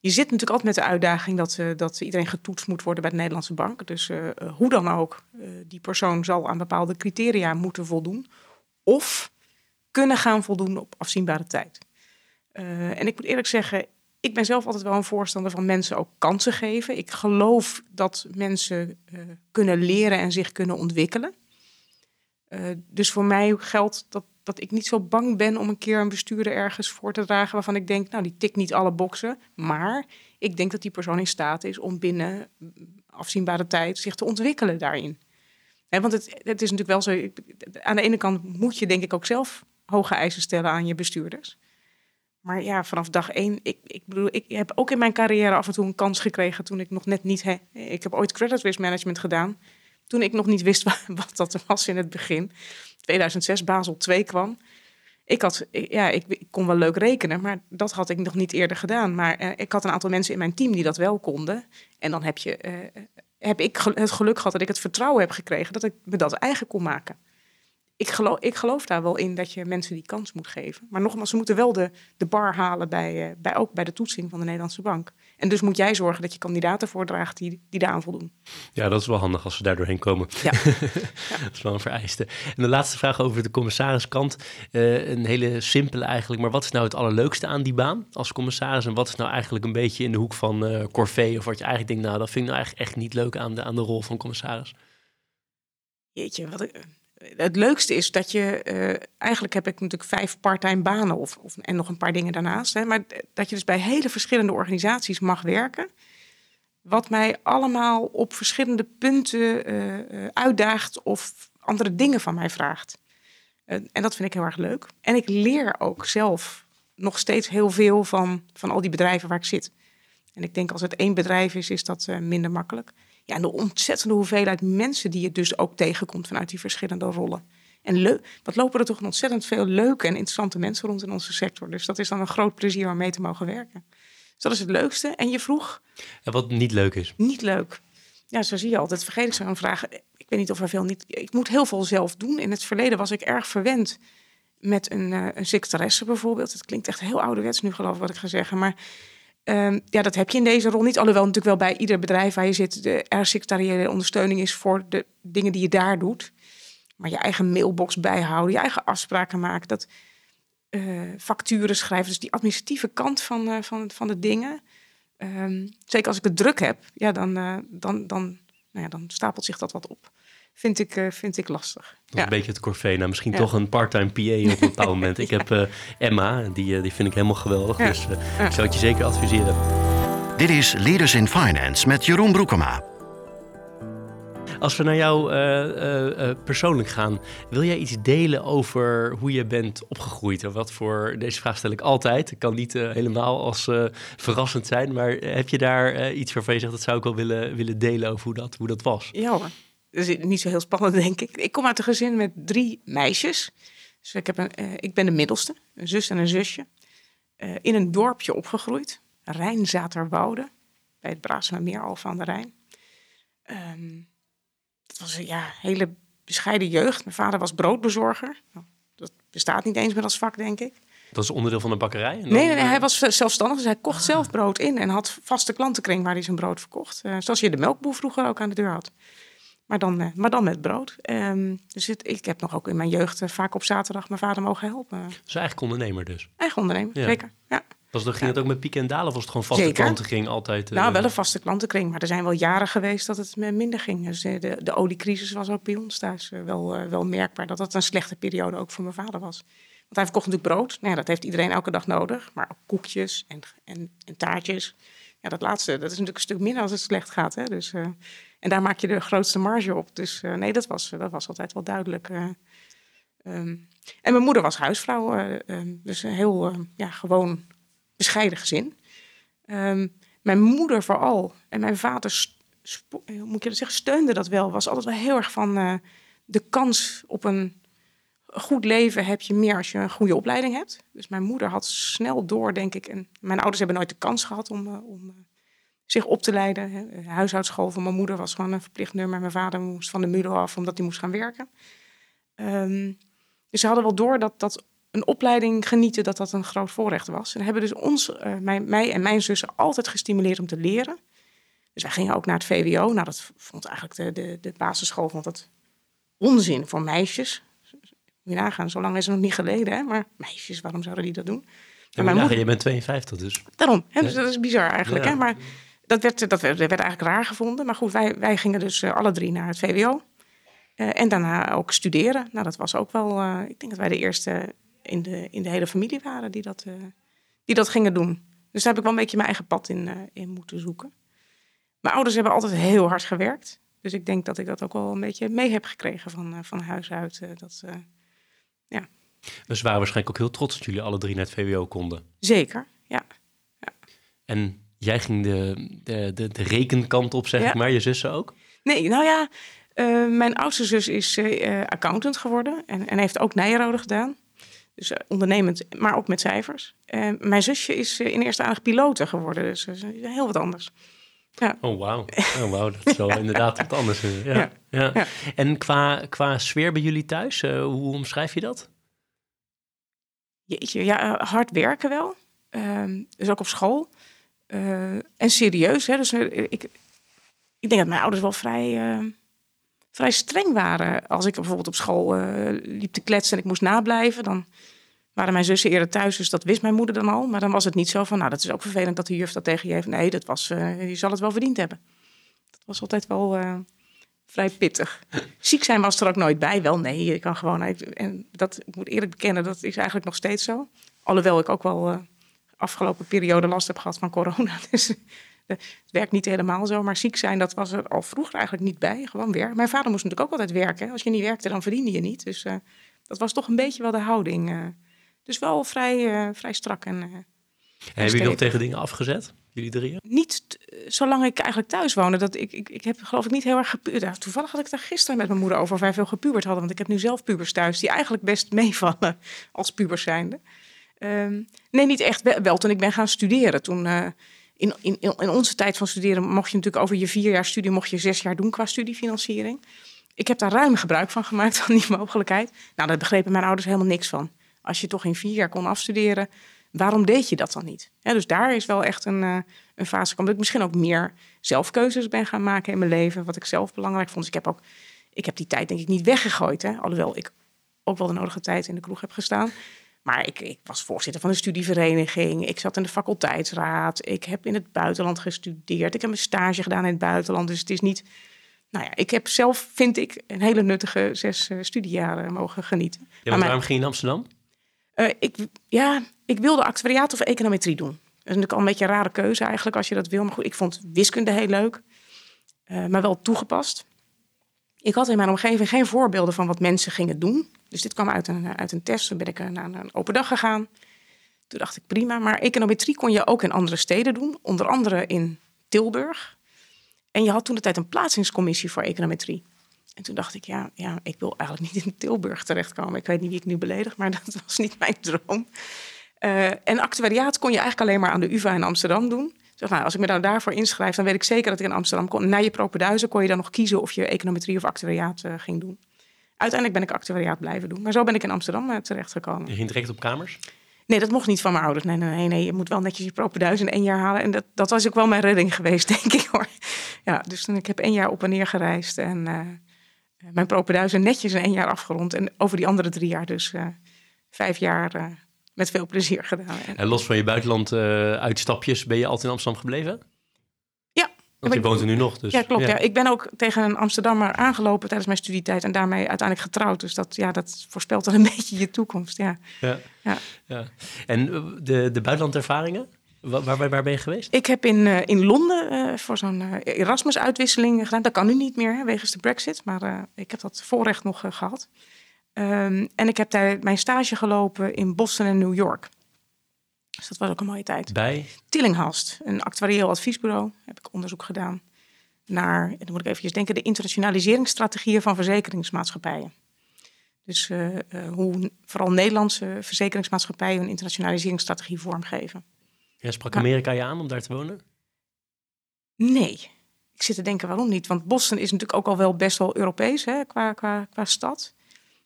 Je zit natuurlijk altijd met de uitdaging dat, uh, dat iedereen getoetst moet worden bij de Nederlandse bank. Dus uh, hoe dan ook, die persoon zal aan bepaalde criteria moeten voldoen. Of kunnen gaan voldoen op afzienbare tijd. en ik moet eerlijk zeggen, ik ben zelf altijd wel een voorstander van mensen ook kansen geven. Ik geloof dat mensen kunnen leren en zich kunnen ontwikkelen. dus voor mij geldt dat dat ik niet zo bang ben om een keer een bestuurder ergens voor te dragen waarvan ik denk, nou, die tikt niet alle boxen. Maar ik denk dat die persoon in staat is om binnen afzienbare tijd zich te ontwikkelen daarin. Want het, het is natuurlijk wel zo, aan de ene kant moet je denk ik ook zelf hoge eisen stellen aan je bestuurders. Maar ja, vanaf dag één, ik, ik bedoel, ik heb ook in mijn carrière af en toe een kans gekregen toen ik nog net niet, ik heb ooit credit risk management gedaan, toen ik nog niet wist wat, wat dat was in het begin. 2006 Basel 2 kwam. Ik, had, ja, ik, kon wel leuk rekenen, maar dat had ik nog niet eerder gedaan. Maar uh, ik had een aantal mensen in mijn team die dat wel konden. En dan heb, je, uh, heb ik het geluk gehad dat ik het vertrouwen heb gekregen dat ik me dat eigen kon maken. Ik geloof, ik geloof daar wel in dat je mensen die kans moet geven. Maar nogmaals, ze moeten wel de, de bar halen bij, uh, bij, ook bij de toetsing van de Nederlandse bank. En dus moet jij zorgen dat je kandidaten voordraagt die, die daaraan voldoen. Ja, dat is wel handig als we daar doorheen komen. Ja. dat is wel een vereiste. En de laatste vraag over de commissariskant. Uh, een hele simpele eigenlijk. Maar wat is nou het allerleukste aan die baan als commissaris? En wat is nou eigenlijk een beetje in de hoek van uh, corvée? Of wat je eigenlijk denkt, nou dat vind ik nou eigenlijk echt niet leuk aan de, aan de rol van commissaris? Jeetje, wat ik het leukste is dat je, uh, eigenlijk heb ik natuurlijk vijf parttime banen of, of, en nog een paar dingen daarnaast, hè, maar dat je dus bij hele verschillende organisaties mag werken. Wat mij allemaal op verschillende punten uh, uitdaagt of andere dingen van mij vraagt. en dat vind ik heel erg leuk. En ik leer ook zelf nog steeds heel veel van, van al die bedrijven waar ik zit. En ik denk als het één bedrijf is, is dat minder makkelijk. Ja, en de ontzettende hoeveelheid mensen die je dus ook tegenkomt vanuit die verschillende rollen. En wat lopen er toch ontzettend veel leuke en interessante mensen rond in onze sector. Dus dat is dan een groot plezier om mee te mogen werken. Dus dat is het leukste. En je vroeg. En wat niet leuk is? Niet leuk. Ja, zo zie je altijd. Vergeet ik zo'n vraag. Ik weet niet of er veel niet. Ik moet heel veel zelf doen. In het verleden was ik erg verwend met een, uh, een secretaresse bijvoorbeeld. Het klinkt echt heel ouderwets nu, geloof ik, wat ik ga zeggen. Maar um, ja, dat heb je in deze rol niet. Alhoewel natuurlijk wel bij ieder bedrijf waar je zit, de er secretariële ondersteuning is voor de dingen die je daar doet. Maar je eigen mailbox bijhouden, je eigen afspraken maken, dat uh, facturen schrijven. Dus die administratieve kant van, uh, van, van de dingen. Um, zeker als ik het druk heb, ja, dan, uh, dan, dan, nou ja, dan stapelt zich dat wat op. Vind ik, vind ik lastig. Dat is ja. een beetje het corvée. Nou, misschien ja. toch een part-time PA op een bepaald moment. Ik heb Emma, die, die vind ik helemaal geweldig. Dus ik zou het je zeker adviseren. Dit is Leaders in Finance met Jeroen Broekema. Als we naar jou uh, uh, persoonlijk gaan, wil jij iets delen over hoe je bent opgegroeid? Of wat voor, deze vraag stel ik altijd. Het kan niet helemaal als verrassend zijn, maar heb je daar iets waarvan je zegt dat zou ik wel willen, willen delen over hoe dat, hoe dat was? Ja hoor. Dat is niet zo heel spannend, denk ik. Ik kom uit een gezin met drie meisjes. Dus ik, heb een, ik ben de middelste, een zus en een zusje. in een dorpje opgegroeid, Rijnzaterwoude, bij het Braasemermeer al van de Rijn. Um, het was een ja, hele bescheiden jeugd. Mijn vader was broodbezorger. Nou, dat bestaat niet eens meer als vak, denk ik. Dat is onderdeel van de bakkerij? Nee, nee, nee, hij was zelfstandig. Dus hij kocht zelf brood in en had vaste klantenkring waar hij zijn brood verkocht. Uh, zoals je de melkboer vroeger ook aan de deur had. Maar dan, uh, maar dan met brood. Um, dus het, ik heb nog ook in mijn jeugd uh, vaak op zaterdag mijn vader mogen helpen. Dus eigen ondernemer dus? Eigen ondernemer, ja. zeker. Ja. Was dat, ging ja. het ook met pieken en dalen of was het gewoon vaste Zeker. klantenkring altijd? Uh... Nou, wel een vaste klantenkring, maar er zijn wel jaren geweest dat het minder ging. Dus de, de oliecrisis was ook bij ons thuis wel, uh, wel merkbaar dat dat een slechte periode ook voor mijn vader was. Want hij verkocht natuurlijk brood, nou ja, dat heeft iedereen elke dag nodig, maar ook koekjes en, en, en, taartjes. Ja, dat laatste, dat is natuurlijk een stuk minder als het slecht gaat. Hè? Dus, en daar maak je de grootste marge op. Dus nee, dat was, dat was altijd wel duidelijk. Um, en mijn moeder was huisvrouw, um, dus heel ja, gewoon bescheiden gezin. Um, mijn moeder vooral en mijn vader, moet je dat zeggen, steunde dat wel. Was altijd wel heel erg van de kans op een goed leven heb je meer als je een goede opleiding hebt. Dus mijn moeder had snel door, denk ik. En mijn ouders hebben nooit de kans gehad om, om zich op te leiden. Hè. De huishoudschool van mijn moeder was gewoon een verplicht nummer. Mijn vader moest van de MULO af omdat hij moest gaan werken. Um, dus ze hadden wel door dat, dat een opleiding genieten, dat dat een groot voorrecht was. En hebben dus ons, uh, mij, mij, en mijn zussen altijd gestimuleerd om te leren. Dus wij gingen ook naar het VWO. Nou, dat vond eigenlijk de, de, de basisschool vond dat onzin voor meisjes. Moet je nagaan, zo lang is het nog niet geleden, hè? maar meisjes, waarom zouden die dat doen? Ja, mijn moeder... Je bent 52 dus. Daarom, hè? dus dat is bizar eigenlijk. Hè? Maar dat werd, dat, werd, eigenlijk raar gevonden. Maar goed, wij, wij gingen dus uh, alle drie naar het VWO. Uh, en daarna ook studeren. Nou, dat was ook wel, uh, ik denk dat wij de eerste in de, in de hele familie waren die dat, die dat gingen doen. Dus daar heb ik wel een beetje mijn eigen pad in, in moeten zoeken. Mijn ouders hebben altijd heel hard gewerkt. Dus ik denk dat ik dat ook wel een beetje mee heb gekregen van, van huis uit. dat, ja. Dus waren waarschijnlijk ook heel trots dat jullie alle drie naar het VWO konden. Zeker, ja. ja. En jij ging de, de, de, de rekenkant op, zeg ja. maar. Je zussen ook? Nee, nou ja, uh, mijn oudste zus is uh, accountant geworden en, en heeft ook Nijrode gedaan. Dus ondernemend, maar ook met cijfers. Mijn zusje is in eerste aandacht pilote geworden, dus heel wat anders. Ja. Oh, wauw. Oh, wow. Dat is wel inderdaad wat anders. Ja. Ja. En qua, qua sfeer bij jullie thuis, hoe omschrijf je dat? Jeetje, ja, hard werken wel. Uh, dus ook op school. Uh, en serieus. Hè? Dus ik, ik denk dat mijn ouders wel vrij, uh, vrij streng waren. Als ik bijvoorbeeld op school liep te kletsen en ik moest nablijven, dan waren mijn zussen eerder thuis. Dus dat wist mijn moeder dan al. Maar dan was het niet zo van, nou, dat is ook vervelend dat de juf dat tegen je heeft. Nee, dat was, je zal het wel verdiend hebben. Dat was altijd wel vrij pittig. Ziek zijn was er ook nooit bij. Wel, nee, je kan gewoon... En dat, ik moet eerlijk bekennen, dat is eigenlijk nog steeds zo. Alhoewel ik ook wel afgelopen periode last heb gehad van corona. Dus het werkt niet helemaal zo. Maar ziek zijn, dat was er al vroeger eigenlijk niet bij. Gewoon werken. Mijn vader moest natuurlijk ook altijd werken. Als je niet werkte, dan verdiende je niet. Dus uh, Dat was toch een beetje wel de houding. eh. dus wel vrij, eh, vrij strak en... eh, En hebben jullie ook tegen dingen afgezet? Jullie drieën? niet zolang ik eigenlijk thuis woonde. Dat ik, ik, ik heb geloof ik niet heel erg gepubert. Ja, toevallig had ik daar gisteren met mijn moeder over of wij veel gepubert hadden. Want ik heb nu zelf pubers thuis die eigenlijk best meevallen als pubers zijnde. Ehm, nee, niet echt. Wel, toen ik ben gaan studeren. Toen, eh, in, in, in onze tijd van studeren mocht je natuurlijk over je vier jaar studie... mocht je zes jaar doen qua studiefinanciering. Ik heb daar ruim gebruik van gemaakt, van die mogelijkheid. Nou, daar begrepen mijn ouders helemaal niks van. Als je toch in vier jaar kon afstuderen, waarom deed je dat dan niet? Dus daar is wel echt een, eh, een fase gekomen. Dat ik misschien ook meer zelfkeuzes ben gaan maken in mijn leven. Wat ik zelf belangrijk vond. Dus ik heb ook, ik heb die tijd denk ik niet weggegooid. Hè? Alhoewel ik ook wel de nodige tijd in de kroeg heb gestaan. Maar ik, ik was voorzitter van een studievereniging. Ik zat in de faculteitsraad. Ik heb in het buitenland gestudeerd. Ik heb een stage gedaan in het buitenland. Dus het is niet... Nou ja, ik heb zelf, vind ik, een hele nuttige zes eh, studiejaren mogen genieten. Ja, Maar waarom ging je in Amsterdam? eh, ik, ja, ik wilde actuariaat of econometrie doen. Dat is natuurlijk al een beetje een rare keuze eigenlijk als je dat wil. Maar goed, ik vond wiskunde heel leuk. eh, maar wel toegepast. Ik had in mijn omgeving geen voorbeelden van wat mensen gingen doen. Dus dit kwam uit een, uit een test. Toen ben ik eh, naar een open dag gegaan. Toen dacht ik prima. Maar econometrie kon je ook in andere steden doen. Onder andere in Tilburg. En je had toen de tijd een plaatsingscommissie voor econometrie. En toen dacht ik, ja, ja, ik wil eigenlijk niet in Tilburg terechtkomen. Ik weet niet wie ik nu beledig, maar dat was niet mijn droom. Eh, en actuariaat kon je eigenlijk alleen maar aan de UvA in Amsterdam doen. Dacht, nou, als ik me daarvoor inschrijf, dan weet ik zeker dat ik in Amsterdam kon. Na je propenduizen kon je dan nog kiezen of je econometrie of actuariaat eh, ging doen. Uiteindelijk ben ik actuariaat blijven doen. Maar zo ben ik in Amsterdam eh, terechtgekomen. Je ging direct op kamers? Nee, dat mocht niet van mijn ouders. Nee, nee, nee, nee. Je moet wel netjes je propenduizen in één jaar halen. En dat, dat was ook wel mijn redding geweest, denk ik hoor. Ja, dus toen, ik heb één jaar op en neer gereisd. En eh, mijn propenduizen netjes in één jaar afgerond. En over die andere drie jaar dus eh, vijf jaar eh, met veel plezier gedaan. En, los van je buitenland eh, uitstapjes, ben je altijd in Amsterdam gebleven? Want je woont er nu nog, dus... ja, klopt. Ja. Ik ben ook tegen een Amsterdammer aangelopen tijdens mijn studietijd. En daarmee uiteindelijk getrouwd. Dus dat, ja, dat voorspelt dan een beetje je toekomst. Ja. Ja. Ja. ja. En eh, de, de buitenlandervaringen? Waar, waar, waar ben je geweest? Ik heb in, eh, in Londen eh, voor zo'n Erasmus-uitwisseling gedaan. Dat kan nu niet meer, hè, wegens de brexit. Maar ik heb dat voorrecht nog eh, gehad. Ehm, en ik heb daar mijn stage gelopen in Boston en New York. Dus dat was ook een mooie tijd. Bij? Tillinghast, een actuarieel adviesbureau, heb ik onderzoek gedaan naar, dan moet ik even denken, de internationaliseringsstrategieën van verzekeringsmaatschappijen. Dus eh, eh, hoe vooral Nederlandse verzekeringsmaatschappijen hun internationaliseringsstrategie vormgeven. Ja, sprak Maar- Amerika je aan om daar te wonen? Nee. Ik zit te denken waarom niet. Want Boston is natuurlijk ook al wel best wel Europees hè, qua, qua, qua stad.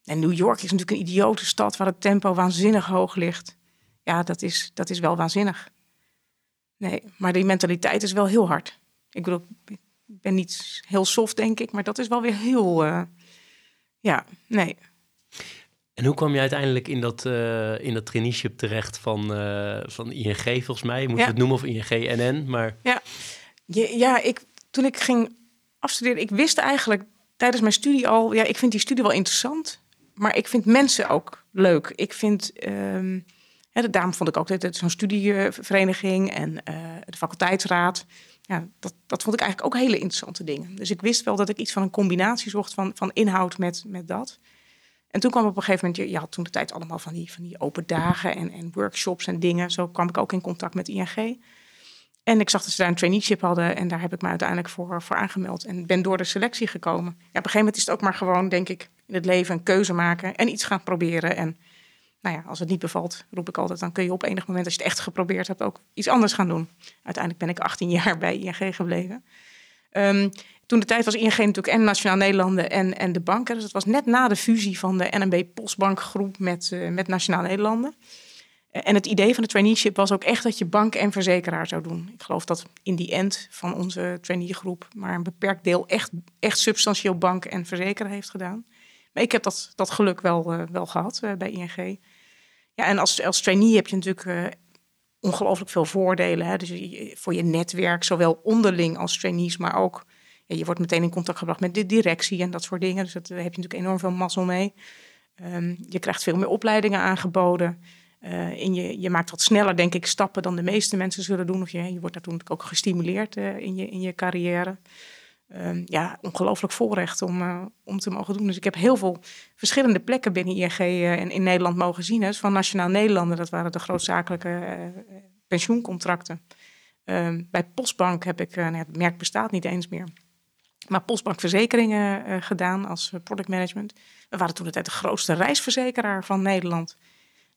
En New York is natuurlijk een idiote stad waar het tempo waanzinnig hoog ligt. Ja, dat is, dat is wel waanzinnig. Nee, maar die mentaliteit is wel heel hard. Ik bedoel, ik ben niet heel soft, denk ik, maar dat is wel weer heel. eh, ja, nee. En hoe kwam je uiteindelijk in dat, eh, in dat traineeship terecht van, eh, van ING, volgens mij? Moeten Ja. we het noemen of ING NN? Maar Je- ja, ik, toen ik ging afstuderen, ik wist eigenlijk tijdens mijn studie al, ja, ik vind die studie wel interessant, maar ik vind mensen ook leuk. Ik vind, ehm, hè, daarom vond ik ook dat zo'n studievereniging en eh, de faculteitsraad, ja, dat, dat vond ik eigenlijk ook hele interessante dingen. Dus ik wist wel dat ik iets van een combinatie zocht van, van inhoud met, met dat. En toen kwam op een gegeven moment, je, je had toen de tijd allemaal van die, van die open dagen en, en workshops en dingen. Zo kwam ik ook in contact met ING. En ik zag dat ze daar een traineeship hadden en daar heb ik me uiteindelijk voor, voor aangemeld. En ben door de selectie gekomen. Ja, op een gegeven moment is het ook maar gewoon, denk ik, in het leven een keuze maken en iets gaan proberen. En nou ja, als het niet bevalt, roep ik altijd, dan kun je op enig moment, als je het echt geprobeerd hebt, ook iets anders gaan doen. Uiteindelijk ben ik 18 jaar bij ING gebleven. Ehm, toen de tijd was ING natuurlijk en Nationaal Nederlanden en, en de banken. Dus dat was net na de fusie van de NMB Postbankgroep met, eh, met Nationaal Nederlanden. Eh, En het idee van de traineeship was ook echt dat je bank en verzekeraar zou doen. Ik geloof dat in die end van onze traineegroep maar een beperkt deel echt, echt substantieel bank en verzekeraar heeft gedaan. Maar ik heb dat, dat geluk wel, eh, wel gehad eh, bij ING. Ja, en als, als trainee heb je natuurlijk eh, ongelooflijk veel voordelen. Hè? Dus voor je netwerk, zowel onderling als trainees, maar ook je wordt meteen in contact gebracht met de directie en dat soort dingen. Dus daar heb je natuurlijk enorm veel mazzel mee. Ehm, je krijgt veel meer opleidingen aangeboden. En je, je maakt wat sneller, denk ik, stappen dan de meeste mensen zullen doen. Of je, je wordt daartoe natuurlijk ook gestimuleerd eh, in, je, in je carrière. Ehm, ja, ongelooflijk voorrecht om, uh, om te mogen doen. Dus ik heb heel veel verschillende plekken binnen ING uh, en in Nederland mogen zien. Dus van Nationaal Nederlanden, dat waren de grootzakelijke pensioencontracten. Ehm, bij Postbank heb ik, nou, het merk bestaat niet eens meer, maar Postbank Verzekeringen gedaan als product management. We waren toen de tijd de grootste reisverzekeraar van Nederland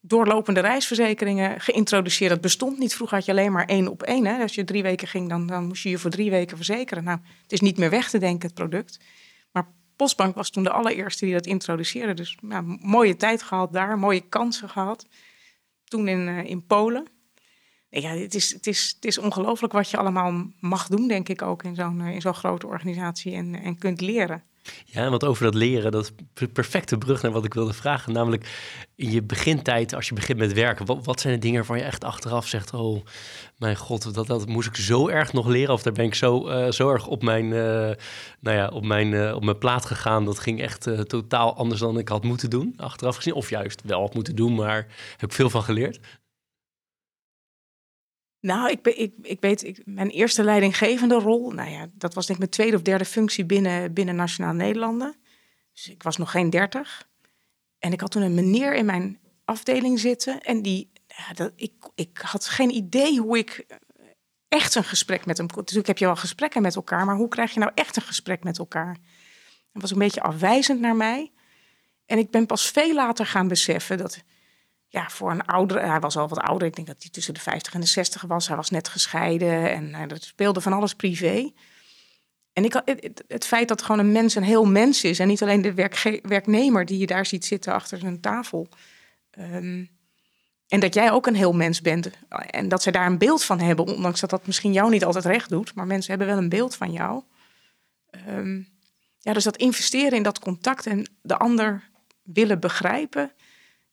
doorlopende reisverzekeringen geïntroduceerd. Dat bestond niet. Vroeger had je alleen maar één op één. Hè? Als je drie weken ging, dan, dan moest je je voor drie weken verzekeren. Nou, het is niet meer weg te denken, het product. Maar Postbank was toen de allereerste die dat introduceerde. Dus nou, mooie tijd gehad daar, mooie kansen gehad. Toen in, uh, in Polen. Ja, het is, het is, het is ongelooflijk wat je allemaal mag doen, denk ik ook, in zo'n uh, in zo'n grote organisatie en, en kunt leren. Ja, want over dat leren, dat is perfecte brug naar wat ik wilde vragen. Namelijk in je begintijd, als je begint met werken, wat, wat zijn de dingen waarvan je echt achteraf zegt: Oh, mijn god, dat, dat moest ik zo erg nog leren. Of daar ben ik zo, uh, zo erg op mijn, uh, nou ja, op, mijn, uh, op mijn plaat gegaan. Dat ging echt totaal anders dan ik had moeten doen, achteraf gezien. Of juist wel had moeten doen, maar heb ik veel van geleerd. Nou, ik, ik, ik weet, ik, mijn eerste leidinggevende rol, nou ja, dat was denk ik mijn tweede of derde functie binnen, binnen Nationaal Nederlanden. Dus ik was nog geen dertig. En ik had toen een meneer in mijn afdeling zitten en die, ja, dat, ik, ik had geen idee hoe ik echt een gesprek met hem. Natuurlijk heb je wel gesprekken met elkaar, maar hoe krijg je nou echt een gesprek met elkaar? Hij was een beetje afwijzend naar mij. En ik ben pas veel later gaan beseffen dat ja, voor een ouder, hij was al wat ouder, ik denk dat hij tussen de 50 en de 60 was. Hij was net gescheiden en uh, er speelde van alles privé. En ik, het, feit dat gewoon een mens een heel mens is en niet alleen de werknemer die je daar ziet zitten achter zijn tafel. Um, en dat jij ook een heel mens bent. En dat ze daar een beeld van hebben, ondanks dat dat misschien jou niet altijd recht doet. Maar mensen hebben wel een beeld van jou. Um, ja, dus dat investeren in dat contact en de ander willen begrijpen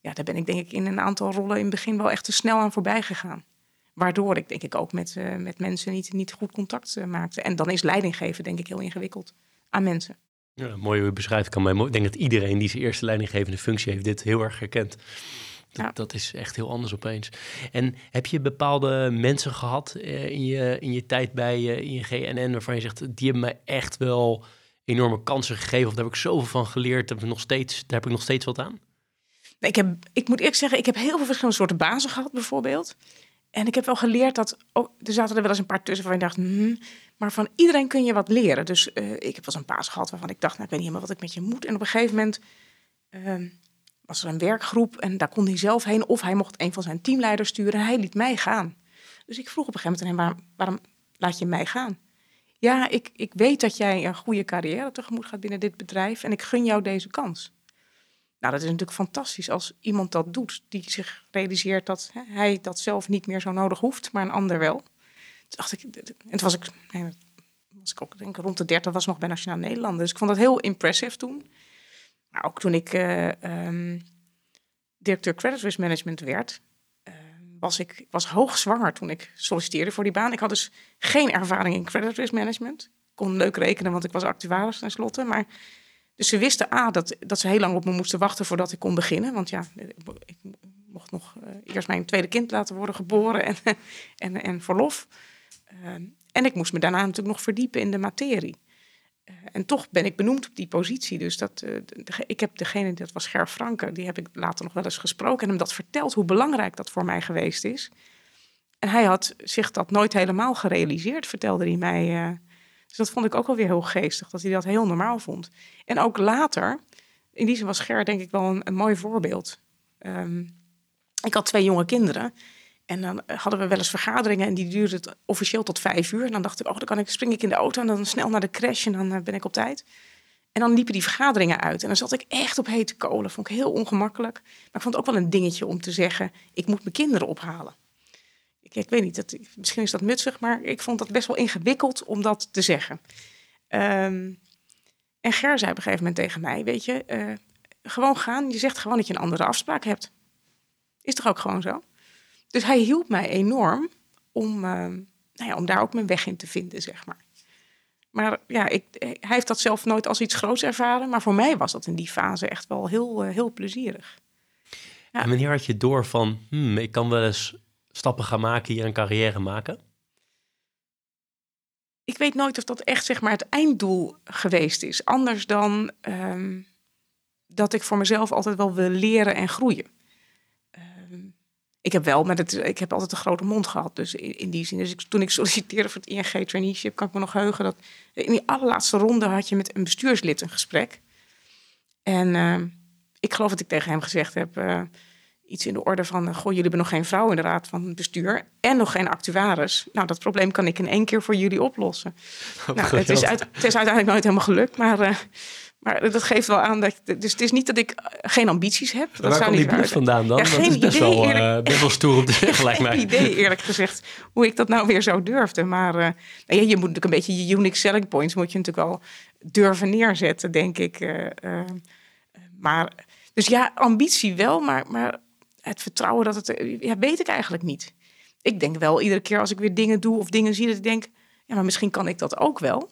ja, daar ben ik denk ik in een aantal rollen in het begin wel echt te snel aan voorbij gegaan. Waardoor ik denk ik ook met, uh, met mensen niet, niet goed contact uh, maakte. En dan is leiding geven denk ik heel ingewikkeld aan mensen. Ja, mooi hoe je beschrijft. Kan mij, ik denk dat iedereen die zijn eerste leidinggevende functie heeft dit heel erg herkend. Dat, ja. dat is echt heel anders opeens. En heb je bepaalde mensen gehad uh, in, je, in je tijd bij ING NN waarvan je zegt, die hebben mij echt wel enorme kansen gegeven of daar heb ik zoveel van geleerd, daar heb ik nog steeds, daar heb ik nog steeds wat aan? Ik, heb, ik moet eerlijk zeggen, ik heb heel veel verschillende soorten bazen gehad, bijvoorbeeld. En ik heb wel geleerd dat. Oh, er zaten er wel eens een paar tussen waarvan ik dacht. Hmm, maar van iedereen kun je wat leren. Dus uh, ik heb wel eens een baas gehad waarvan ik dacht. Nou, ik weet niet helemaal wat ik met je moet. En op een gegeven moment. Uh, was er een werkgroep en daar kon hij zelf heen. Of hij mocht een van zijn teamleiders sturen. En hij liet mij gaan. Dus ik vroeg op een gegeven moment aan hem: waarom, waarom laat je mij gaan? Ja, ik, ik weet dat jij een goede carrière tegemoet gaat binnen dit bedrijf. En ik gun jou deze kans. Nou, dat is natuurlijk fantastisch als iemand dat doet, die zich realiseert dat hè, hij dat zelf niet meer zo nodig hoeft, maar een ander wel. Toen dacht ik, en toen was ik, was ik ook denk rond de 30 was nog bij Nationaal Nederland. Dus ik vond dat heel impressive toen. Maar ook toen ik uh, um, directeur credit risk management werd, uh, was ik was hoogzwanger toen ik solliciteerde voor die baan. Ik had dus geen ervaring in credit risk management. Kon leuk rekenen, want ik was actuaris tenslotte, maar ze wisten A, dat, dat ze heel lang op me moesten wachten voordat ik kon beginnen. Want ja, ik mocht nog uh, eerst mijn tweede kind laten worden geboren en, en, en verlof. Uh, en ik moest me daarna natuurlijk nog verdiepen in de materie. Uh, en toch ben ik benoemd op die positie. Dus dat, ik heb degene, dat was Ger Franke, die heb ik later nog wel eens gesproken en hem dat verteld hoe belangrijk dat voor mij geweest is. En hij had zich dat nooit helemaal gerealiseerd, vertelde hij mij dus dat vond ik ook wel weer heel geestig, dat hij dat heel normaal vond. En ook later, in die zin was Ger denk ik wel een, mooi voorbeeld. Um, ik had twee jonge kinderen. En dan hadden we wel eens vergaderingen en die duurden officieel tot vijf uur. En dan dacht ik, oh, dan kan ik, spring ik in de auto en dan snel naar de crash en dan ben ik op tijd. En dan liepen die vergaderingen uit. En dan zat ik echt op hete kolen. Vond ik heel ongemakkelijk. Maar ik vond het ook wel een dingetje om te zeggen, ik moet mijn kinderen ophalen ik, weet niet, dat, misschien is dat mutsig, maar ik vond dat best wel ingewikkeld om dat te zeggen. Um, en Ger zei op een gegeven moment tegen mij, weet je, uh, gewoon gaan. Je zegt gewoon dat je een andere afspraak hebt. Is toch ook gewoon zo? Dus hij hielp mij enorm om, uh, nou ja, om daar ook mijn weg in te vinden, zeg maar. Maar ja, ik, hij heeft dat zelf nooit als iets groots ervaren. Maar voor mij was dat in die fase echt wel heel, heel plezierig. Ja. En wanneer had je door van, hmm, ik kan wel eens stappen gaan maken, hier een carrière maken? ik weet nooit of dat echt zeg maar, het einddoel geweest is. Anders dan ehm, dat ik voor mezelf altijd wel wil leren en groeien. Ehm, ik heb wel het, ik heb altijd een grote mond gehad. Dus in, die zin. Dus toen ik solliciteerde voor het ING traineeship, kan ik me nog heugen dat in die allerlaatste ronde had je met een bestuurslid een gesprek. En ehm, ik geloof dat ik tegen hem gezegd heb. Uh, iets in de orde van: Goh, jullie hebben nog geen vrouw in de raad van bestuur en nog geen actuaris. Nou, dat probleem kan ik in één keer voor jullie oplossen. nou, het, is uit, het is uiteindelijk nooit helemaal gelukt, maar. Uh, maar dat geeft wel aan dat. Dus het is niet dat ik geen ambities heb. Dat Waar niet die brief vandaan dan? Ja, geen dat is best, idee, wel, eerlijk, uh, best wel stoer om te zeggen, lijkt mij. idee, eerlijk gezegd, hoe ik dat nou weer zo durfde. Maar uh, nou ja, je moet natuurlijk een beetje je unique selling points moet je natuurlijk wel durven neerzetten, denk ik. Maar, dus ja, ambitie wel, maar, maar het vertrouwen dat het, ja, weet ik eigenlijk niet. Ik denk wel iedere keer als ik weer dingen doe of dingen zie, dat ik denk, ja, maar misschien kan ik dat ook wel.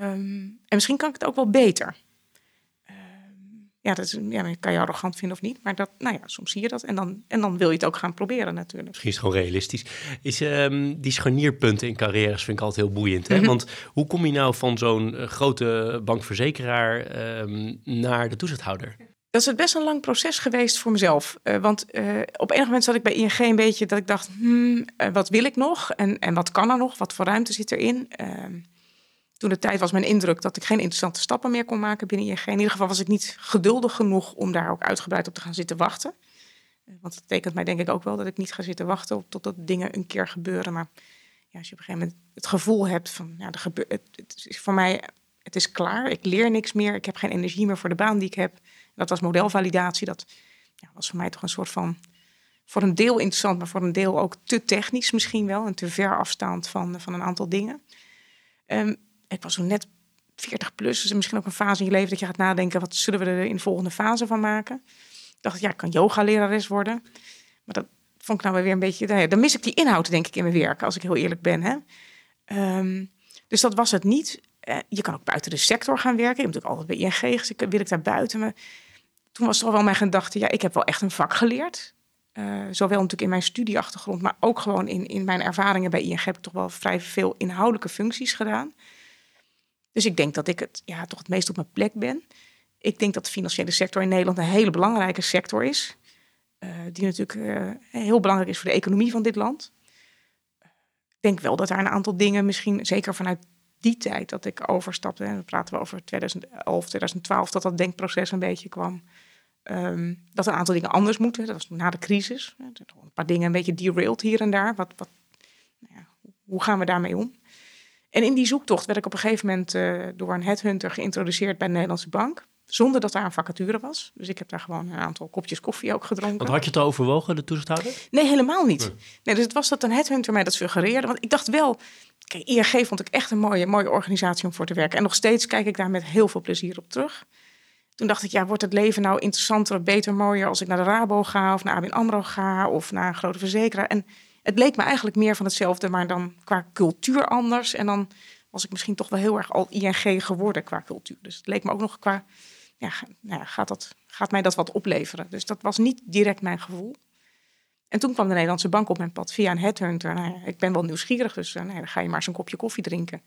Um, en misschien kan ik het ook wel beter. Um, ja, dat is, ja, kan je arrogant vinden of niet, maar dat, nou ja, soms zie je dat en dan, en dan wil je het ook gaan proberen natuurlijk. Misschien is het gewoon realistisch. Is um, die scharnierpunten in carrières vind ik altijd heel boeiend. Hè? Mhm. Want hoe kom je nou van zo'n uh, grote bankverzekeraar naar de toezichthouder? Dat is best een lang proces geweest voor mezelf. Uh, want uh, op enig moment zat ik bij ING een beetje dat ik dacht, hmm, uh, wat wil ik nog? En, en wat kan er nog? Wat voor ruimte zit erin? Ehm, toen de tijd was mijn indruk dat ik geen interessante stappen meer kon maken binnen ING. In ieder geval was ik niet geduldig genoeg om daar ook uitgebreid op te gaan zitten wachten. want dat betekent mij denk ik ook wel dat ik niet ga zitten wachten totdat dingen een keer gebeuren. Maar ja, als je op een gegeven moment het gevoel hebt van, ja, er gebeurt, het, het is voor mij, het is klaar. Ik leer niks meer. Ik heb geen energie meer voor de baan die ik heb dat was modelvalidatie. Dat ja, was voor mij toch een soort van, voor een deel interessant, maar voor een deel ook te technisch misschien wel. En te ver afstaand van, van een aantal dingen. Um, ik was zo net 40 plus, dus misschien ook een fase in je leven dat je gaat nadenken, wat zullen we er in de volgende fase van maken? Ik dacht, ja, ik kan yoga-lerares worden. Maar dat vond ik nou weer een beetje, nou dan mis ik die inhoud denk ik in mijn werk, als ik heel eerlijk ben. Hè? Um, dus dat was het niet. Uh, je kan ook buiten de sector gaan werken. Ik heb natuurlijk altijd bij ING, ik, wil ik daar buiten me toen was toch wel mijn gedachte, ja, ik heb wel echt een vak geleerd. Uh, zowel natuurlijk in mijn studieachtergrond, maar ook gewoon in, in mijn ervaringen bij ING heb ik toch wel vrij veel inhoudelijke functies gedaan. Dus ik denk dat ik het ja, toch het meest op mijn plek ben. Ik denk dat de financiële sector in Nederland een hele belangrijke sector is. Uh, die natuurlijk uh, heel belangrijk is voor de economie van dit land. Ik denk wel dat daar een aantal dingen misschien, zeker vanuit die tijd dat ik overstapte, en dan praten we over 2011, 2012, dat dat denkproces een beetje kwam. Um, dat een aantal dingen anders moeten. Dat was na de crisis. Een paar dingen een beetje derailed hier en daar. Wat, wat, nou ja, hoe gaan we daarmee om? En in die zoektocht werd ik op een gegeven moment uh, door een headhunter geïntroduceerd bij de Nederlandse Bank. Zonder dat daar een vacature was. Dus ik heb daar gewoon een aantal kopjes koffie ook gedronken. Want had je het overwogen, de toezichthouder? Nee, helemaal niet. Nee. dus het was dat een headhunter mij dat suggereerde. Want ik dacht wel, kijk, ING vond ik echt een mooie, mooie organisatie om voor te werken. En nog steeds kijk ik daar met heel veel plezier op terug. Toen dacht ik, ja, wordt het leven nou interessanter, beter, mooier als ik naar de Rabo ga of naar ABN AMRO ga of naar een grote verzekeraar. En het leek me eigenlijk meer van hetzelfde, maar dan qua cultuur anders. En dan was ik misschien toch wel heel erg al ING geworden qua cultuur. Dus het leek me ook nog qua, ja, nou gaat, dat, gaat mij dat wat opleveren? Dus dat was niet direct mijn gevoel. En toen kwam de Nederlandse bank op mijn pad via een headhunter. Nou ik ben wel nieuwsgierig, dus uh, nou dan ga je maar eens een kopje koffie drinken.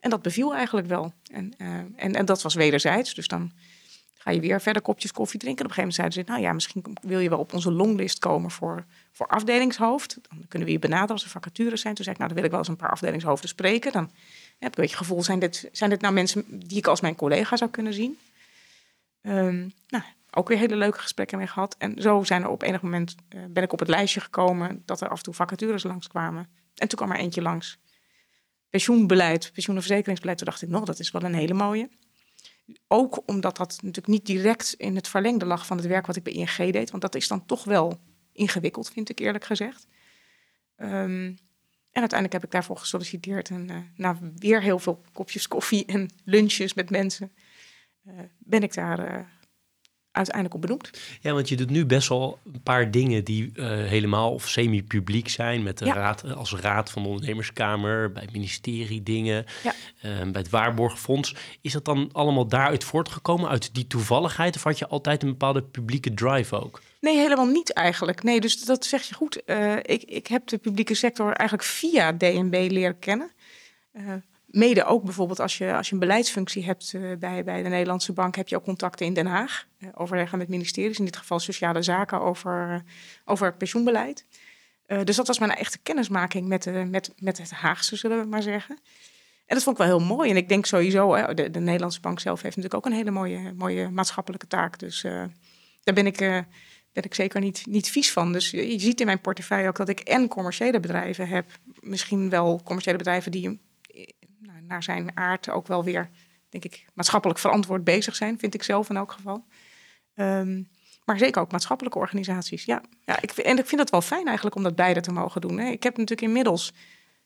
En dat beviel eigenlijk wel. En, uh, en, en dat was wederzijds. Dus dan ga je weer verder kopjes koffie drinken. En op een gegeven moment zeiden ze, nou ja, misschien wil je wel op onze longlist komen voor, voor afdelingshoofd. Dan kunnen we je benaderen als er vacatures zijn. Toen zei ik, nou dan wil ik wel eens een paar afdelingshoofden spreken. Dan heb ik een beetje het gevoel, zijn dit, zijn dit nou mensen die ik als mijn collega zou kunnen zien? Um, nou, ook weer hele leuke gesprekken mee gehad. En zo zijn er op enig moment, uh, ben ik op het lijstje gekomen dat er af en toe vacatures langskwamen. En toen kwam er eentje langs. Pensioenbeleid, pensioen- en verzekeringsbeleid. Toen dacht ik, nog, dat is wel een hele mooie. Ook omdat dat natuurlijk niet direct in het verlengde lag van het werk wat ik bij ING deed. Want dat is dan toch wel ingewikkeld, vind ik eerlijk gezegd. Um, en uiteindelijk heb ik daarvoor gesolliciteerd. En uh, na weer heel veel kopjes koffie en lunches met mensen, uh, ben ik daar uh, uiteindelijk op benoemd. Ja, want je doet nu best wel een paar dingen die uh, helemaal of semi-publiek zijn. Met de ja. raad, als raad van de ondernemerskamer, bij het ministerie dingen, ja. uh, bij het waarborgfonds. Is dat dan allemaal daaruit voortgekomen, uit die toevalligheid? Of had je altijd een bepaalde publieke drive ook? Nee, helemaal niet eigenlijk. Nee, dus dat zeg je goed. Uh, ik, ik heb de publieke sector eigenlijk via DNB leren kennen. Mede ook bijvoorbeeld als je, als je een beleidsfunctie hebt bij, bij de Nederlandse Bank, heb je ook contacten in Den Haag. overleggen met ministeries, in dit geval sociale zaken over, over pensioenbeleid. dus dat was mijn echte kennismaking met, met, met het Haagse, zullen we maar zeggen. En dat vond ik wel heel mooi. En ik denk sowieso, hè, de, de, Nederlandse bank zelf heeft natuurlijk ook een hele mooie, mooie maatschappelijke taak. Dus daar ben ik, ben ik zeker niet, niet vies van. Dus je ziet in mijn portefeuille ook dat ik en commerciële bedrijven heb. Misschien wel commerciële bedrijven die eh, naar zijn aard ook wel weer, denk ik, maatschappelijk verantwoord bezig zijn. Vind ik zelf in elk geval. Um, maar zeker ook maatschappelijke organisaties. Ja, ja ik, en ik vind het wel fijn eigenlijk om dat beide te mogen doen. Hè. Ik heb natuurlijk inmiddels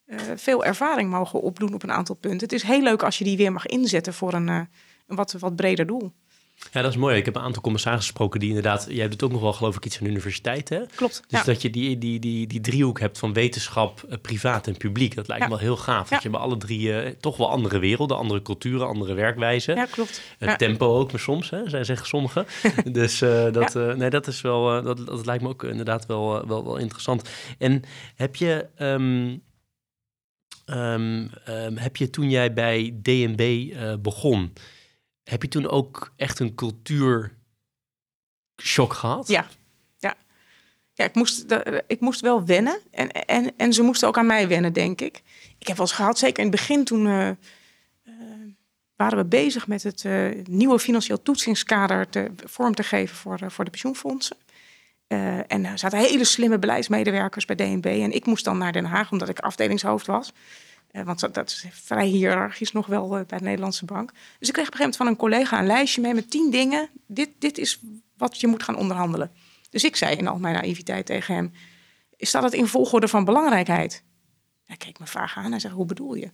uh, veel ervaring mogen opdoen op een aantal punten. Het is heel leuk als je die weer mag inzetten voor een, uh, een wat, wat breder doel. Ja, dat is mooi. Ik heb een aantal commissarissen gesproken die inderdaad... Jij doet ook nog wel geloof ik iets van de universiteit, hè? Klopt, Dus dat je die, die, die, die driehoek hebt van wetenschap, uh, privaat en publiek. Dat lijkt me wel heel gaaf. Dat je bij alle drie toch wel andere werelden, andere culturen, andere werkwijzen. Ja, klopt. Tempo ook, maar soms, hè, zij zeggen sommigen. dus dat, nee, dat is wel... dat, dat lijkt me ook inderdaad wel, wel, wel interessant. En heb je... Um, Um, um, heb je toen jij bij DNB uh, eh, begon, heb je toen ook echt een cultuurshock gehad? Ja, ja. ja ik, moest, ik moest wel wennen en, en, en ze moesten ook aan mij wennen, denk ik. Ik heb wel eens gehad, zeker in het begin toen uh, uh, waren we bezig met het nieuwe financieel toetsingskader te, vorm te geven voor, voor de pensioenfondsen. En er zaten hele slimme beleidsmedewerkers bij DNB. En ik moest dan naar Den Haag, omdat ik afdelingshoofd was. Uh, want dat is vrij hiërarchisch nog wel uh, bij de Nederlandse Bank. Dus ik kreeg op een gegeven moment van een collega een lijstje mee met tien dingen. Dit, dit is wat je moet gaan onderhandelen. Dus ik zei in al mijn naïviteit tegen hem: Staat het in volgorde van belangrijkheid? Hij keek me vaag aan en zei: Hoe bedoel je?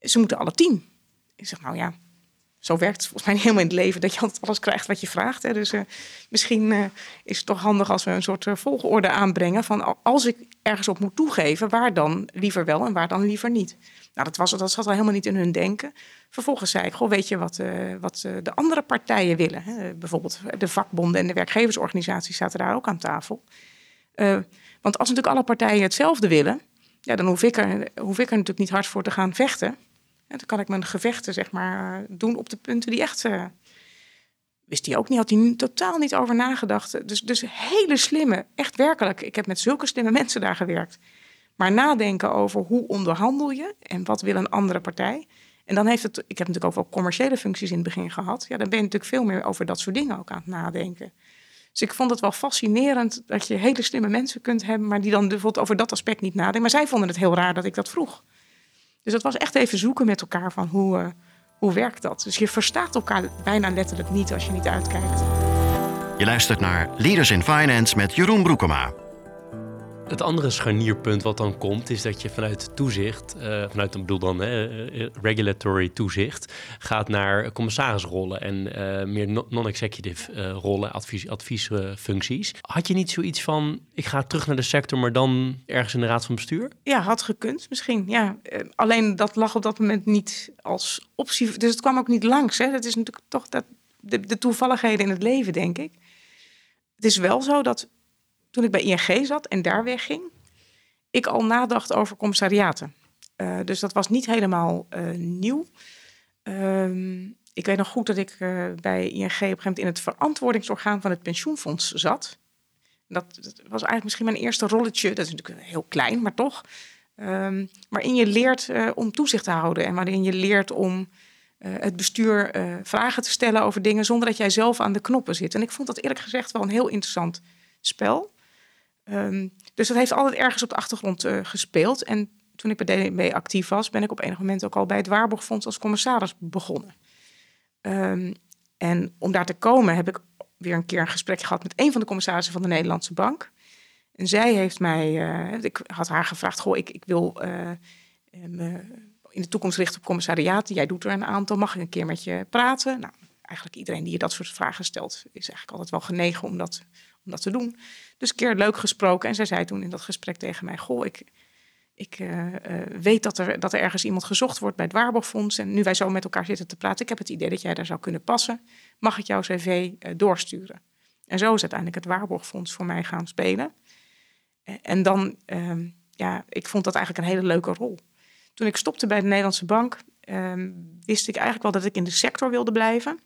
Ze moeten alle tien. Ik zeg: Nou ja, zo werkt het volgens mij helemaal in het leven dat je altijd alles krijgt wat je vraagt. Hè. Dus uh, misschien uh, is het toch handig als we een soort uh, volgorde aanbrengen van als ik ergens op moet toegeven, waar dan liever wel en waar dan liever niet. Nou, dat, was, dat zat al helemaal niet in hun denken. Vervolgens zei ik, goh, weet je wat, wat de andere partijen willen? Hè? Bijvoorbeeld de vakbonden en de werkgeversorganisaties zaten daar ook aan tafel. want als natuurlijk alle partijen hetzelfde willen, ja, dan hoef ik, er, hoef ik er natuurlijk niet hard voor te gaan vechten. En dan kan ik mijn gevechten zeg maar, doen op de punten die echt. Uh, wist hij ook niet, had hij totaal niet over nagedacht. Dus, dus hele slimme, echt werkelijk. Ik heb met zulke slimme mensen daar gewerkt. Maar nadenken over hoe onderhandel je en wat wil een andere partij. En dan heeft het, ik heb natuurlijk ook wel commerciële functies in het begin gehad. Ja, dan ben je natuurlijk veel meer over dat soort dingen ook aan het nadenken. Dus ik vond het wel fascinerend dat je hele slimme mensen kunt hebben, maar die dan bijvoorbeeld over dat aspect niet nadenken. Maar zij vonden het heel raar dat ik dat vroeg. Dus dat was echt even zoeken met elkaar van hoe, uh, hoe werkt dat. Dus je verstaat elkaar bijna letterlijk niet als je niet uitkijkt. Je luistert naar Leaders in Finance met Jeroen Broekema. Het andere scharnierpunt wat dan komt, is dat je vanuit toezicht, uh, vanuit een bedoel dan uh, regulatory toezicht, gaat naar commissarisrollen en uh, meer non-executive rollen, advies, adviesfuncties. Had je niet zoiets van, ik ga terug naar de sector, maar dan ergens in de raad van bestuur? Ja, had gekund misschien. Ja. alleen dat lag op dat moment niet als optie. Dus het kwam ook niet langs. Hè. Dat is natuurlijk toch dat, de toevalligheden in het leven, denk ik. Het is wel zo dat toen ik bij ING zat en daar wegging, ik al nadacht over commissariaten. Uh, dus dat was niet helemaal uh, nieuw. Uh, ik weet nog goed dat ik uh, bij ING op een gegeven moment in het verantwoordingsorgaan van het pensioenfonds zat. Dat, dat, was eigenlijk misschien mijn eerste rolletje. Dat is natuurlijk heel klein, maar toch. Um, waarin je leert om toezicht te houden en waarin je leert om het bestuur vragen te stellen over dingen zonder dat jij zelf aan de knoppen zit. En ik vond dat eerlijk gezegd wel een heel interessant spel. Um, dus dat heeft altijd ergens op de achtergrond uh, gespeeld. En toen ik bij DNB actief was, ben ik op enig moment ook al bij het Waarborgfonds als commissaris begonnen. Um, en om daar te komen heb ik weer een keer een gesprek gehad met een van de commissarissen van de Nederlandse Bank. En zij heeft mij, uh, ik had haar gevraagd, goh, ik, ik wil uh, in de toekomst richten op commissariaten. Jij doet er een aantal, mag ik een keer met je praten? Nou, eigenlijk iedereen die je dat soort vragen stelt, is eigenlijk altijd wel genegen om dat, om dat te doen. Dus een keer leuk gesproken. En zij zei toen in dat gesprek tegen mij: Goh, ik, ik uh, uh, weet dat er, dat er ergens iemand gezocht wordt bij het Waarborgfonds. En nu wij zo met elkaar zitten te praten, ik heb het idee dat jij daar zou kunnen passen. Mag ik jouw cv uh, doorsturen? En zo is uiteindelijk het Waarborgfonds voor mij gaan spelen. en dan, ehm, ja, ik vond dat eigenlijk een hele leuke rol. toen ik stopte bij de Nederlandse Bank, ehm, wist ik eigenlijk wel dat ik in de sector wilde blijven.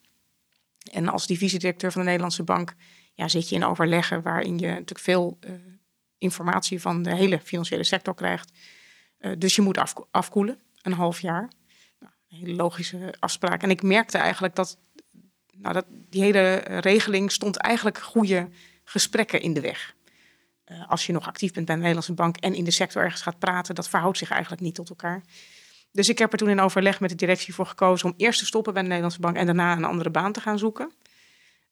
En als divisiedirecteur van de Nederlandse Bank ja, zit je in overleggen waarin je natuurlijk veel uh, informatie van de hele financiële sector krijgt. Uh, dus je moet af, afkoelen, een half jaar. Nou, een hele logische afspraak. En ik merkte eigenlijk dat, nou, dat die hele regeling stond eigenlijk goede gesprekken in de weg. Uh, als je nog actief bent bij de Nederlandse bank en in de sector ergens gaat praten, dat verhoudt zich eigenlijk niet tot elkaar. Dus ik heb er toen in overleg met de directie voor gekozen om eerst te stoppen bij de Nederlandse bank en daarna een andere baan te gaan zoeken.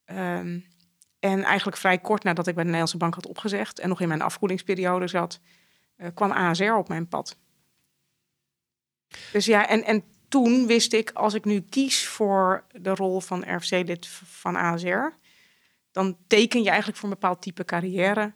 Um, en eigenlijk vrij kort nadat ik bij de Nederlandse bank had opgezegd en nog in mijn afkoelingsperiode zat, uh, kwam ASR op mijn pad. Dus ja, en, en toen wist ik, als ik nu kies voor de rol van RFC-lid van ASR, dan teken je eigenlijk voor een bepaald type carrière.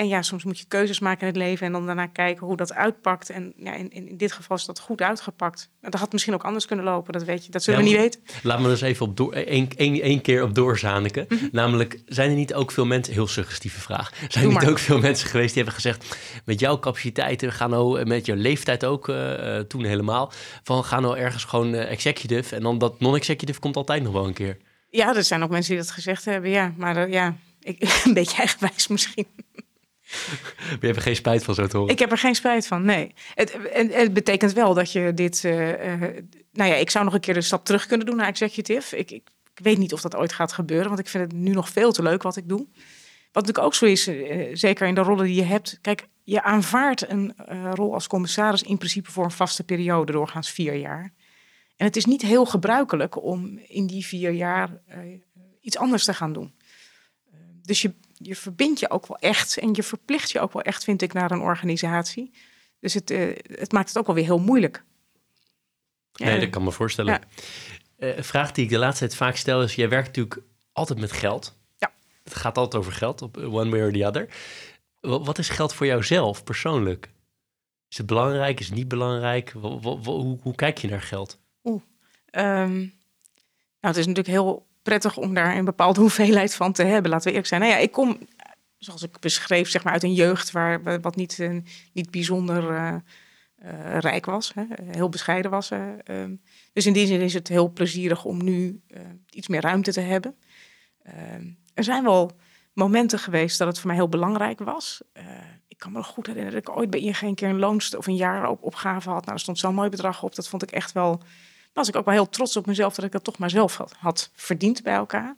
En ja, soms moet je keuzes maken in het leven en dan daarna kijken hoe dat uitpakt. En ja, in, in, dit geval is dat goed uitgepakt. Dat had misschien ook anders kunnen lopen, dat weet je. Dat zullen we niet weten. Laat me dus even op door, één, één, één keer op doorzaniken. Mm Namelijk, zijn er niet ook veel mensen, heel suggestieve vraag, zijn er niet ook veel mensen geweest die hebben gezegd, met jouw capaciteiten, ga nou, met jouw leeftijd ook, uh, toen helemaal, van ga nou ergens gewoon uh, executive en dan dat non-executive komt altijd nog wel een keer. Ja, er zijn ook mensen die dat gezegd hebben, ja. Maar uh, ja, ik, een beetje eigenwijs misschien. Maar je hebt er geen spijt van zo te horen? Ik heb er geen spijt van, nee. Het, het, het betekent wel dat je dit... Uh, uh, nou ja, ik zou nog een keer de stap terug kunnen doen naar executive. Ik, ik, weet niet of dat ooit gaat gebeuren, want ik vind het nu nog veel te leuk wat ik doe. Wat natuurlijk ook zo is, uh, zeker in de rollen die je hebt. Kijk, je aanvaardt een rol als commissaris in principe voor een vaste periode, doorgaans vier jaar. En het is niet heel gebruikelijk om in die vier jaar iets anders te gaan doen. Dus je, je verbindt je ook wel echt en je verplicht je ook wel echt, vind ik, naar een organisatie. Dus het, uh, het maakt het ook wel weer heel moeilijk. Nee, ja. dat kan me voorstellen. Ja. Uh, een vraag die ik de laatste tijd vaak stel is: jij werkt natuurlijk altijd met geld. Ja. Het gaat altijd over geld, op one way or the other. Wat is geld voor jou zelf persoonlijk? Is het belangrijk? Is het niet belangrijk? Hoe, hoe kijk je naar geld? Oeh. Um, nou, het is natuurlijk heel prettig om daar een bepaalde hoeveelheid van te hebben. Laten we eerlijk zijn. Nou ja, ik kom, zoals ik beschreef, zeg maar uit een jeugd waar wat niet, niet bijzonder uh, uh, rijk was, hè, heel bescheiden was. Um, dus in die zin is het heel plezierig om nu iets meer ruimte te hebben. Ehm, er zijn wel momenten geweest dat het voor mij heel belangrijk was. ik kan me nog goed herinneren dat ik ooit bij ING een keer een loonst of een jaar op opgave had. Nou, er stond zo'n mooi bedrag op. Dat vond ik echt wel was ik ook wel heel trots op mezelf dat ik dat toch maar zelf had, had verdiend bij elkaar.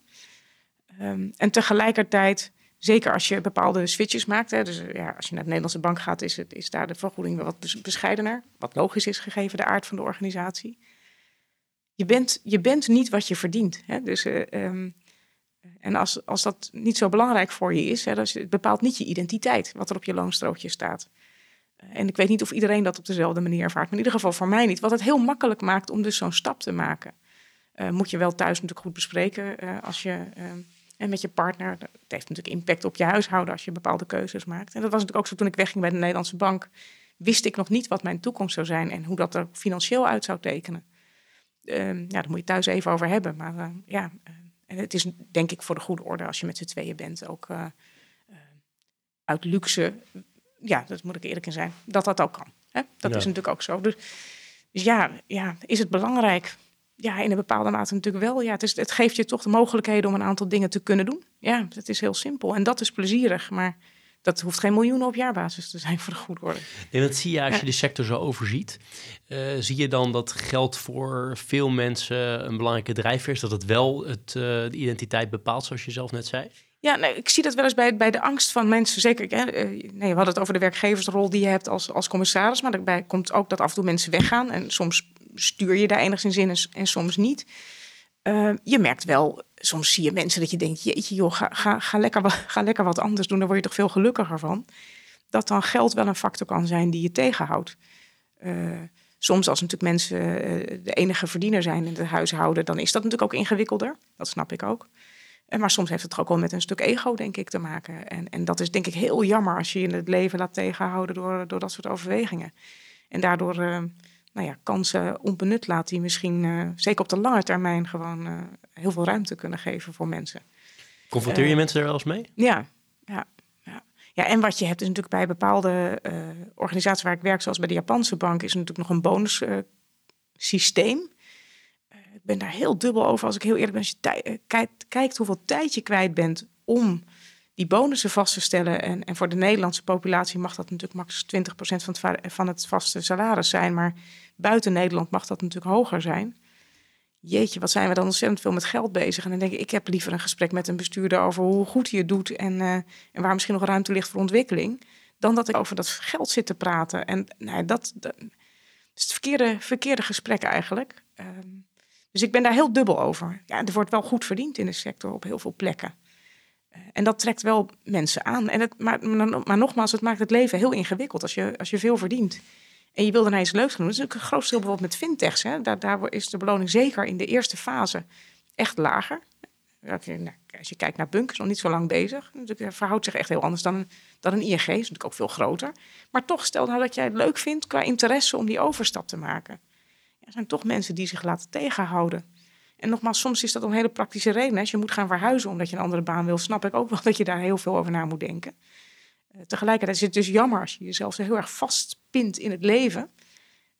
Um, en tegelijkertijd, zeker als je bepaalde switches maakt, hè, dus ja, als je naar de Nederlandse bank gaat, is, het, is daar de vergoeding wat bescheidener. Wat logisch is gegeven de aard van de organisatie. Je bent, je bent niet wat je verdient. Hè? Dus, uh, um, en als, als dat niet zo belangrijk voor je is, hè, dus het bepaalt niet je identiteit, wat er op je loonstrookje staat. En ik weet niet of iedereen dat op dezelfde manier ervaart, maar in ieder geval voor mij niet. Wat het heel makkelijk maakt om dus zo'n stap te maken. Uh, moet je wel thuis natuurlijk goed bespreken uh, als je, uh, en met je partner. Het heeft natuurlijk impact op je huishouden als je bepaalde keuzes maakt. En dat was natuurlijk ook zo toen ik wegging bij de Nederlandse bank. Wist ik nog niet wat mijn toekomst zou zijn en hoe dat er financieel uit zou tekenen. Ehm, ja, daar moet je thuis even over hebben. Maar ja, het is denk ik voor de goede orde als je met z'n tweeën bent ook uit luxe ja, dat moet ik eerlijk in zijn, dat dat ook kan. Hè? Dat ja. is natuurlijk ook zo. Dus, dus ja, ja, is het belangrijk? Ja, in een bepaalde mate natuurlijk wel. Ja, het, is, het geeft je toch de mogelijkheden om een aantal dingen te kunnen doen. Ja, het is heel simpel. En dat is plezierig, maar dat hoeft geen miljoenen op jaarbasis te zijn voor de goede orde. En dat zie je als je de sector zo overziet. Uh, zie je dan dat geld voor veel mensen een belangrijke drijfveer is? Dat het wel het, uh, de identiteit bepaalt, zoals je zelf net zei? Ja, nee, ik zie dat wel eens bij, bij de angst van mensen. Zeker, hè, nee, we hadden het over de werkgeversrol die je hebt als, als commissaris. Maar daarbij komt ook dat af en toe mensen weggaan. En soms stuur je daar enigszins in en, en soms niet. Uh, je merkt wel, soms zie je mensen dat je denkt... jeetje joh, ga, ga, ga, lekker, ga lekker wat anders doen. Daar word je toch veel gelukkiger van. Dat dan geld wel een factor kan zijn die je tegenhoudt. Uh, soms als natuurlijk mensen uh, de enige verdiener zijn in het huishouden... dan is dat natuurlijk ook ingewikkelder. Dat snap ik ook. Maar soms heeft het toch ook wel met een stuk ego, denk ik, te maken. En, en dat is denk ik heel jammer als je je in het leven laat tegenhouden door, door dat soort overwegingen. En daardoor uh, nou ja, kansen onbenut laat die misschien, uh, zeker op de lange termijn, gewoon uh, heel veel ruimte kunnen geven voor mensen. Confronteer je mensen er wel eens mee? Ja, ja, ja. Ja, en wat je hebt is natuurlijk bij bepaalde organisaties waar ik werk, zoals bij de Japanse bank, is natuurlijk nog een bonussysteem. Ben daar heel dubbel over, als ik heel eerlijk ben. Als je kijkt, kijkt hoeveel tijd je kwijt bent om die bonussen vast te stellen. En, en voor de Nederlandse populatie mag dat natuurlijk max 20% van het, van het vaste salaris zijn. Maar buiten Nederland mag dat natuurlijk hoger zijn. Jeetje, wat zijn we dan ontzettend veel met geld bezig. En dan denk ik, ik heb liever een gesprek met een bestuurder over hoe goed hij het doet. En, uh, en waar misschien nog ruimte ligt voor ontwikkeling. Dan dat ik over dat geld zit te praten. En nou, dat, dat is het verkeerde, verkeerde gesprek eigenlijk. Um, dus ik ben daar heel dubbel over. Ja, er wordt wel goed verdiend in de sector op heel veel plekken. Eh, en dat trekt wel mensen aan. En het, maar, maar, nogmaals, het maakt het leven heel ingewikkeld als je, als je veel verdient. En je wil daarna iets leuks doen. Dat is ook een groot verschil bijvoorbeeld met fintechs. Hè. Daar, is de beloning zeker in de eerste fase echt lager. Nou, als je kijkt naar Bunk, is nog niet zo lang bezig. Het verhoudt zich echt heel anders dan, dan een ING. is natuurlijk ook veel groter. Maar toch, stel nou dat jij het leuk vindt qua interesse om die overstap te maken. Er zijn toch mensen die zich laten tegenhouden. En nogmaals, soms is dat een hele praktische reden. Als je moet gaan verhuizen omdat je een andere baan wil, snap ik ook wel dat je daar heel veel over na moet denken. Uh, tegelijkertijd is het dus jammer als je jezelf zo heel erg vastpint in het leven.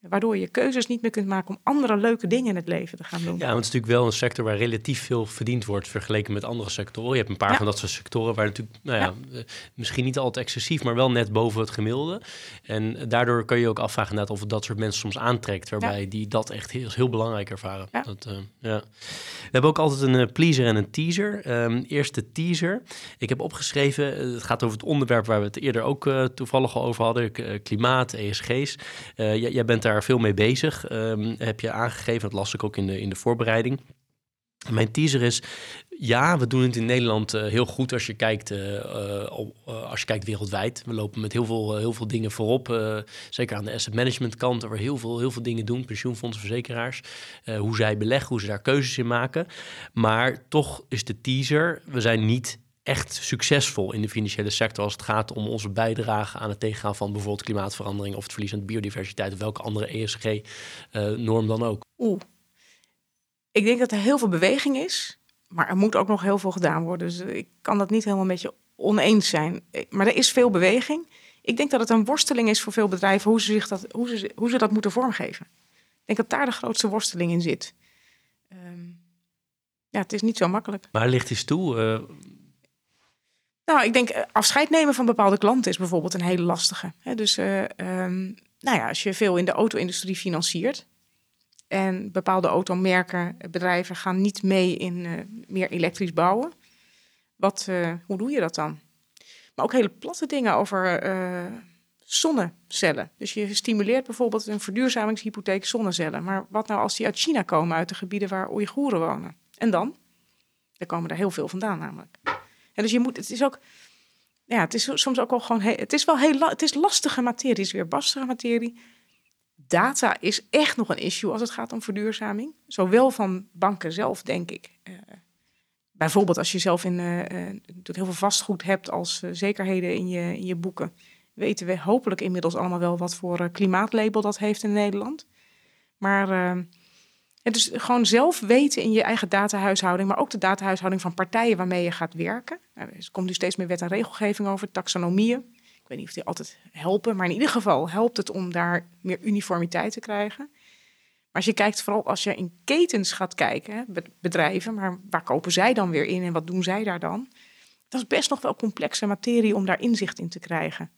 Waardoor je keuzes niet meer kunt maken om andere leuke dingen in het leven te gaan doen. Ja, want het is natuurlijk wel een sector waar relatief veel verdiend wordt vergeleken met andere sectoren. Je hebt een paar van dat soort sectoren waar natuurlijk, nou ja, ja, misschien niet altijd excessief, maar wel net boven het gemiddelde. En daardoor kan je ook afvragen of het dat soort mensen soms aantrekt, waarbij die dat echt heel, heel belangrijk ervaren. Dat, uh, ja. We hebben ook altijd een uh, pleaser en een teaser. Um, eerst de teaser. Ik heb opgeschreven, uh, het gaat over het onderwerp waar we het eerder ook toevallig al over hadden, klimaat, ESG's. jij bent daar veel mee bezig, um, heb je aangegeven. Dat las ik ook in de, in de voorbereiding. Mijn teaser is, ja, we doen het in Nederland uh, heel goed als je kijkt, uh, uh, als je kijkt wereldwijd. We lopen met heel veel, heel veel dingen voorop, zeker aan de asset management kant, waar heel veel, heel veel dingen doen, pensioenfondsen, verzekeraars, hoe zij beleggen, hoe ze daar keuzes in maken. Maar toch is de teaser, we zijn niet echt succesvol in de financiële sector als het gaat om onze bijdrage aan het tegengaan van bijvoorbeeld klimaatverandering of het verlies aan biodiversiteit of welke andere ESG-norm dan ook? Oeh, ik denk dat er heel veel beweging is, maar er moet ook nog heel veel gedaan worden. Dus ik kan dat niet helemaal met je oneens zijn. Maar er is veel beweging. Ik denk dat het een worsteling is voor veel bedrijven hoe ze, zich dat, hoe ze, hoe ze dat moeten vormgeven. Ik denk dat daar de grootste worsteling in zit. Um, ja, het is niet zo makkelijk. Maar ligt eens toe, uh, nou, ik denk eh, afscheid nemen van bepaalde klanten is bijvoorbeeld een hele lastige. Dus uh, um, nou ja, als je veel in de auto-industrie financiert en bepaalde automerken, bedrijven gaan niet mee in meer elektrisch bouwen, wat, hoe doe je dat dan? Maar ook hele platte dingen over zonnecellen. Dus je stimuleert bijvoorbeeld een verduurzamingshypotheek zonnecellen. Maar wat nou als die uit China komen, uit de gebieden waar Oeigoeren wonen? En dan? Er komen er heel veel vandaan namelijk. Dus je moet, het is ook, ja, het is soms ook wel gewoon, het is wel heel, het is lastige materie, het is weer bastige materie. Data is echt nog een issue als het gaat om verduurzaming. Zowel van banken zelf, denk ik. Uh, bijvoorbeeld als je zelf in, uh, heel veel vastgoed hebt als zekerheden in je, in je boeken. Weten we hopelijk inmiddels allemaal wel wat voor klimaatlabel dat heeft in Nederland. Maar het is gewoon zelf weten in je eigen datahuishouding, maar ook de datahuishouding van partijen waarmee je gaat werken. Nou, er komt nu steeds meer wet en regelgeving over, taxonomieën. Ik weet niet of die altijd helpen, maar in ieder geval helpt het om daar meer uniformiteit te krijgen. Maar als je kijkt, vooral als je in ketens gaat kijken, bedrijven, maar waar kopen zij dan weer in en wat doen zij daar dan? Dat is best nog wel complexe materie om daar inzicht in te krijgen.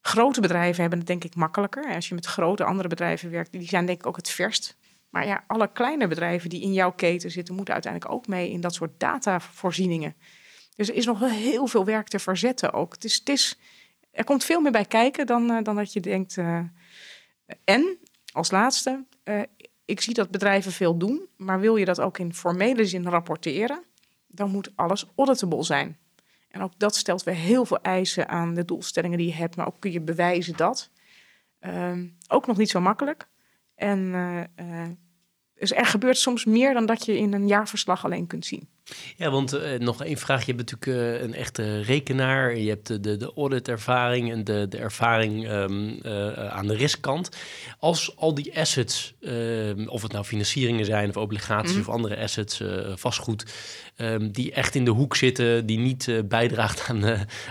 Grote bedrijven hebben het denk ik makkelijker. Als je met grote andere bedrijven werkt, die zijn denk ik ook het verst maar ja, alle kleine bedrijven die in jouw keten zitten, moeten uiteindelijk ook mee in dat soort datavoorzieningen. Dus er is nog heel veel werk te verzetten ook. Het is, het is, er komt veel meer bij kijken dan, uh, dan dat je denkt. Uh, en als laatste, uh, ik zie dat bedrijven veel doen, maar wil je dat ook in formele zin rapporteren, dan moet alles auditable zijn. En ook dat stelt weer heel veel eisen aan de doelstellingen die je hebt, maar ook kun je bewijzen dat. Ehm, ook nog niet zo makkelijk. En uh, dus er gebeurt soms meer dan dat je in een jaarverslag alleen kunt zien. Ja, want uh, nog één vraag. Je hebt natuurlijk uh, een echte rekenaar. Je hebt de, de, de auditervaring en de, de ervaring um, uh, aan de riskkant. Als al die assets, ehm, of het nou financieringen zijn of obligaties mm. of andere assets, vastgoed, um, die echt in de hoek zitten, die niet bijdraagt aan,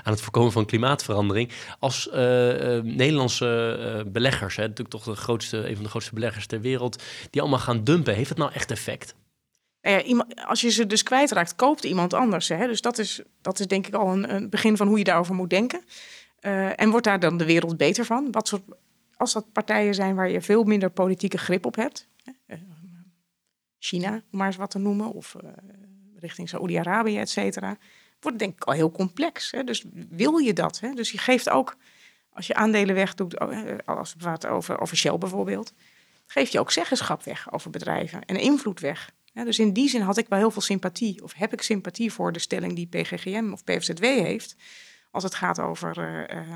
aan het voorkomen van klimaatverandering. Als Nederlandse beleggers, hè, natuurlijk toch de grootste, een van de grootste beleggers ter wereld, die allemaal gaan dumpen, heeft het nou echt effect? Nou als je ze dus kwijtraakt, koopt iemand anders. Hè? Dus dat is, dat is denk ik al een, een begin van hoe je daarover moet denken. Uh, en wordt daar dan de wereld beter van? Wat soort, als dat partijen zijn waar je veel minder politieke grip op hebt. Uh, China, om maar eens wat te noemen. Of uh, richting Saoedi-Arabië, et cetera. Wordt denk ik al heel complex. Hè? Dus wil je dat? Hè? Dus je geeft ook, als je aandelen wegdoet, als we praten over, over Shell bijvoorbeeld. Geef je ook zeggenschap weg over bedrijven en invloed weg. Ja, dus in die zin had ik wel heel veel sympathie, of heb ik sympathie voor de stelling die PGGM of PFZW heeft, als het gaat over uh,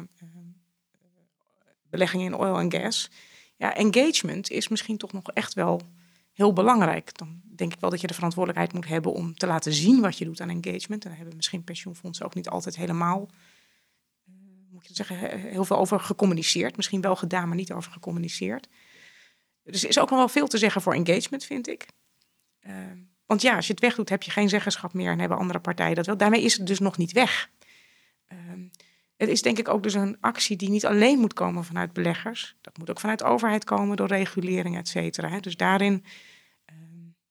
beleggingen in oil en gas. Ja, engagement is misschien toch nog echt wel heel belangrijk. Dan denk ik wel dat je de verantwoordelijkheid moet hebben om te laten zien wat je doet aan engagement. En daar hebben misschien pensioenfondsen ook niet altijd helemaal, moet je zeggen, heel veel over gecommuniceerd. Misschien wel gedaan, maar niet over gecommuniceerd. Dus er is ook nog wel veel te zeggen voor engagement, vind ik. Ehm, want ja, als je het wegdoet, heb je geen zeggenschap meer en hebben andere partijen dat wel. Daarmee is het dus nog niet weg. Ehm, het is denk ik ook dus een actie die niet alleen moet komen vanuit beleggers. Dat moet ook vanuit de overheid komen door regulering, et cetera. Dus daarin ehm,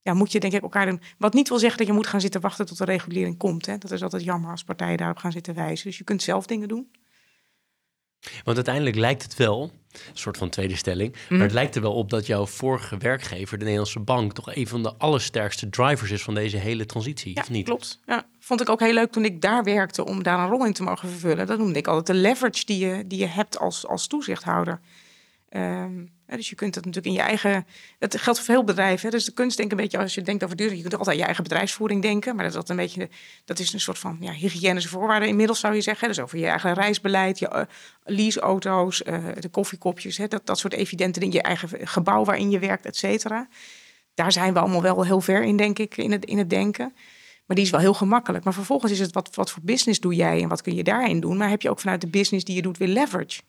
ja, moet je denk ik elkaar doen. Wat niet wil zeggen dat je moet gaan zitten wachten tot de regulering komt. Hè. Dat is altijd jammer als partijen daarop gaan zitten wijzen. Dus je kunt zelf dingen doen. Want uiteindelijk lijkt het wel, een soort van tweede stelling, maar mhm. het lijkt er wel op dat jouw vorige werkgever, de Nederlandse Bank, toch een van de allersterkste drivers is van deze hele transitie, ja, of niet? Klopt. Ja, vond ik ook heel leuk toen ik daar werkte om daar een rol in te mogen vervullen. Dat noemde ik altijd de leverage die je, die je hebt als, als toezichthouder. Um, dus je kunt het natuurlijk in je eigen. Dat geldt voor veel bedrijven. Dus de kunst denk een beetje als je denkt over duurzaam. Je kunt altijd je eigen bedrijfsvoering denken. Maar dat is een beetje. Dat is een soort van ja, hygiënische voorwaarden inmiddels zou je zeggen. Dus over je eigen reisbeleid, je uh, leaseauto's, uh, de koffiekopjes. Hè, dat, dat soort evidente dingen. Je eigen gebouw waarin je werkt, et cetera. Daar zijn we allemaal wel heel ver in, denk ik, in het, in het denken. Maar die is wel heel gemakkelijk. Maar vervolgens is het wat, wat voor business doe jij en wat kun je daarin doen? Maar heb je ook vanuit de business die je doet weer leverage?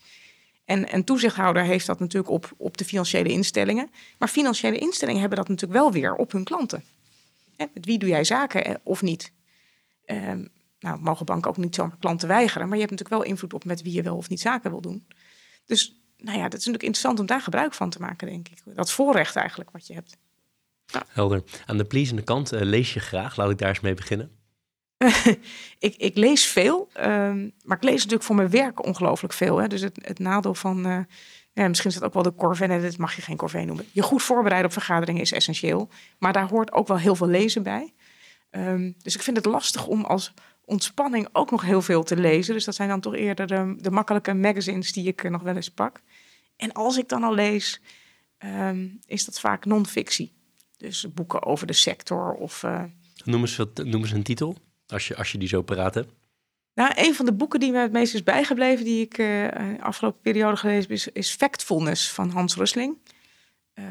En een toezichthouder heeft dat natuurlijk op, op de financiële instellingen. Maar financiële instellingen hebben dat natuurlijk wel weer op hun klanten. met wie doe jij zaken eh, of niet? Um, nou, mogen banken ook niet zomaar klanten weigeren. Maar je hebt natuurlijk wel invloed op met wie je wel of niet zaken wil doen. Dus nou ja, dat is natuurlijk interessant om daar gebruik van te maken, denk ik. Dat voorrecht eigenlijk wat je hebt. Helder. Aan de pleasende kant uh, lees je graag. Laat ik daar eens mee beginnen. ik, ik, lees veel, ehm, maar ik lees natuurlijk voor mijn werk ongelooflijk veel. Hè. Dus het, het nadeel van, ja, misschien is dat ook wel de corvée, en dat mag je geen corvée noemen. Je goed voorbereiden op vergaderingen is essentieel, maar daar hoort ook wel heel veel lezen bij. Um, dus ik vind het lastig om als ontspanning ook nog heel veel te lezen. Dus dat zijn dan toch eerder de, makkelijke magazines die ik nog wel eens pak. En als ik dan al lees, um, is dat vaak non-fictie. Dus boeken over de sector of... Uh, noem, eens noem eens een titel. Als je, als je die zo paraat hebt. Nou, een van de boeken die me het meest is bijgebleven, die ik uh, afgelopen periode gelezen heb, is, is Factfulness van Hans Rusling. Uh,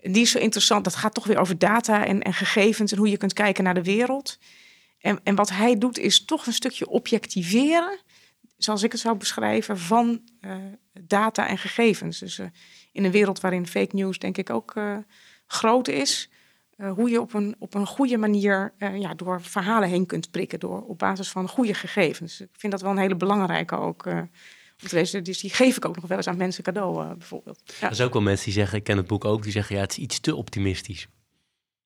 die is zo interessant. Dat gaat toch weer over data en, en gegevens en hoe je kunt kijken naar de wereld. En, en wat hij doet, is toch een stukje objectiveren, zoals ik het zou beschrijven, van uh, data en gegevens. Dus in een wereld waarin fake news, denk ik, ook groot is hoe je op een, op een goede manier uh, ja, door verhalen heen kunt prikken, door, op basis van goede gegevens. Ik vind dat wel een hele belangrijke ook. Lezen. Dus die geef ik ook nog wel eens aan mensen cadeau, bijvoorbeeld. Ja. Er zijn ook wel mensen die zeggen, ik ken het boek ook, die zeggen ja, het is iets te optimistisch.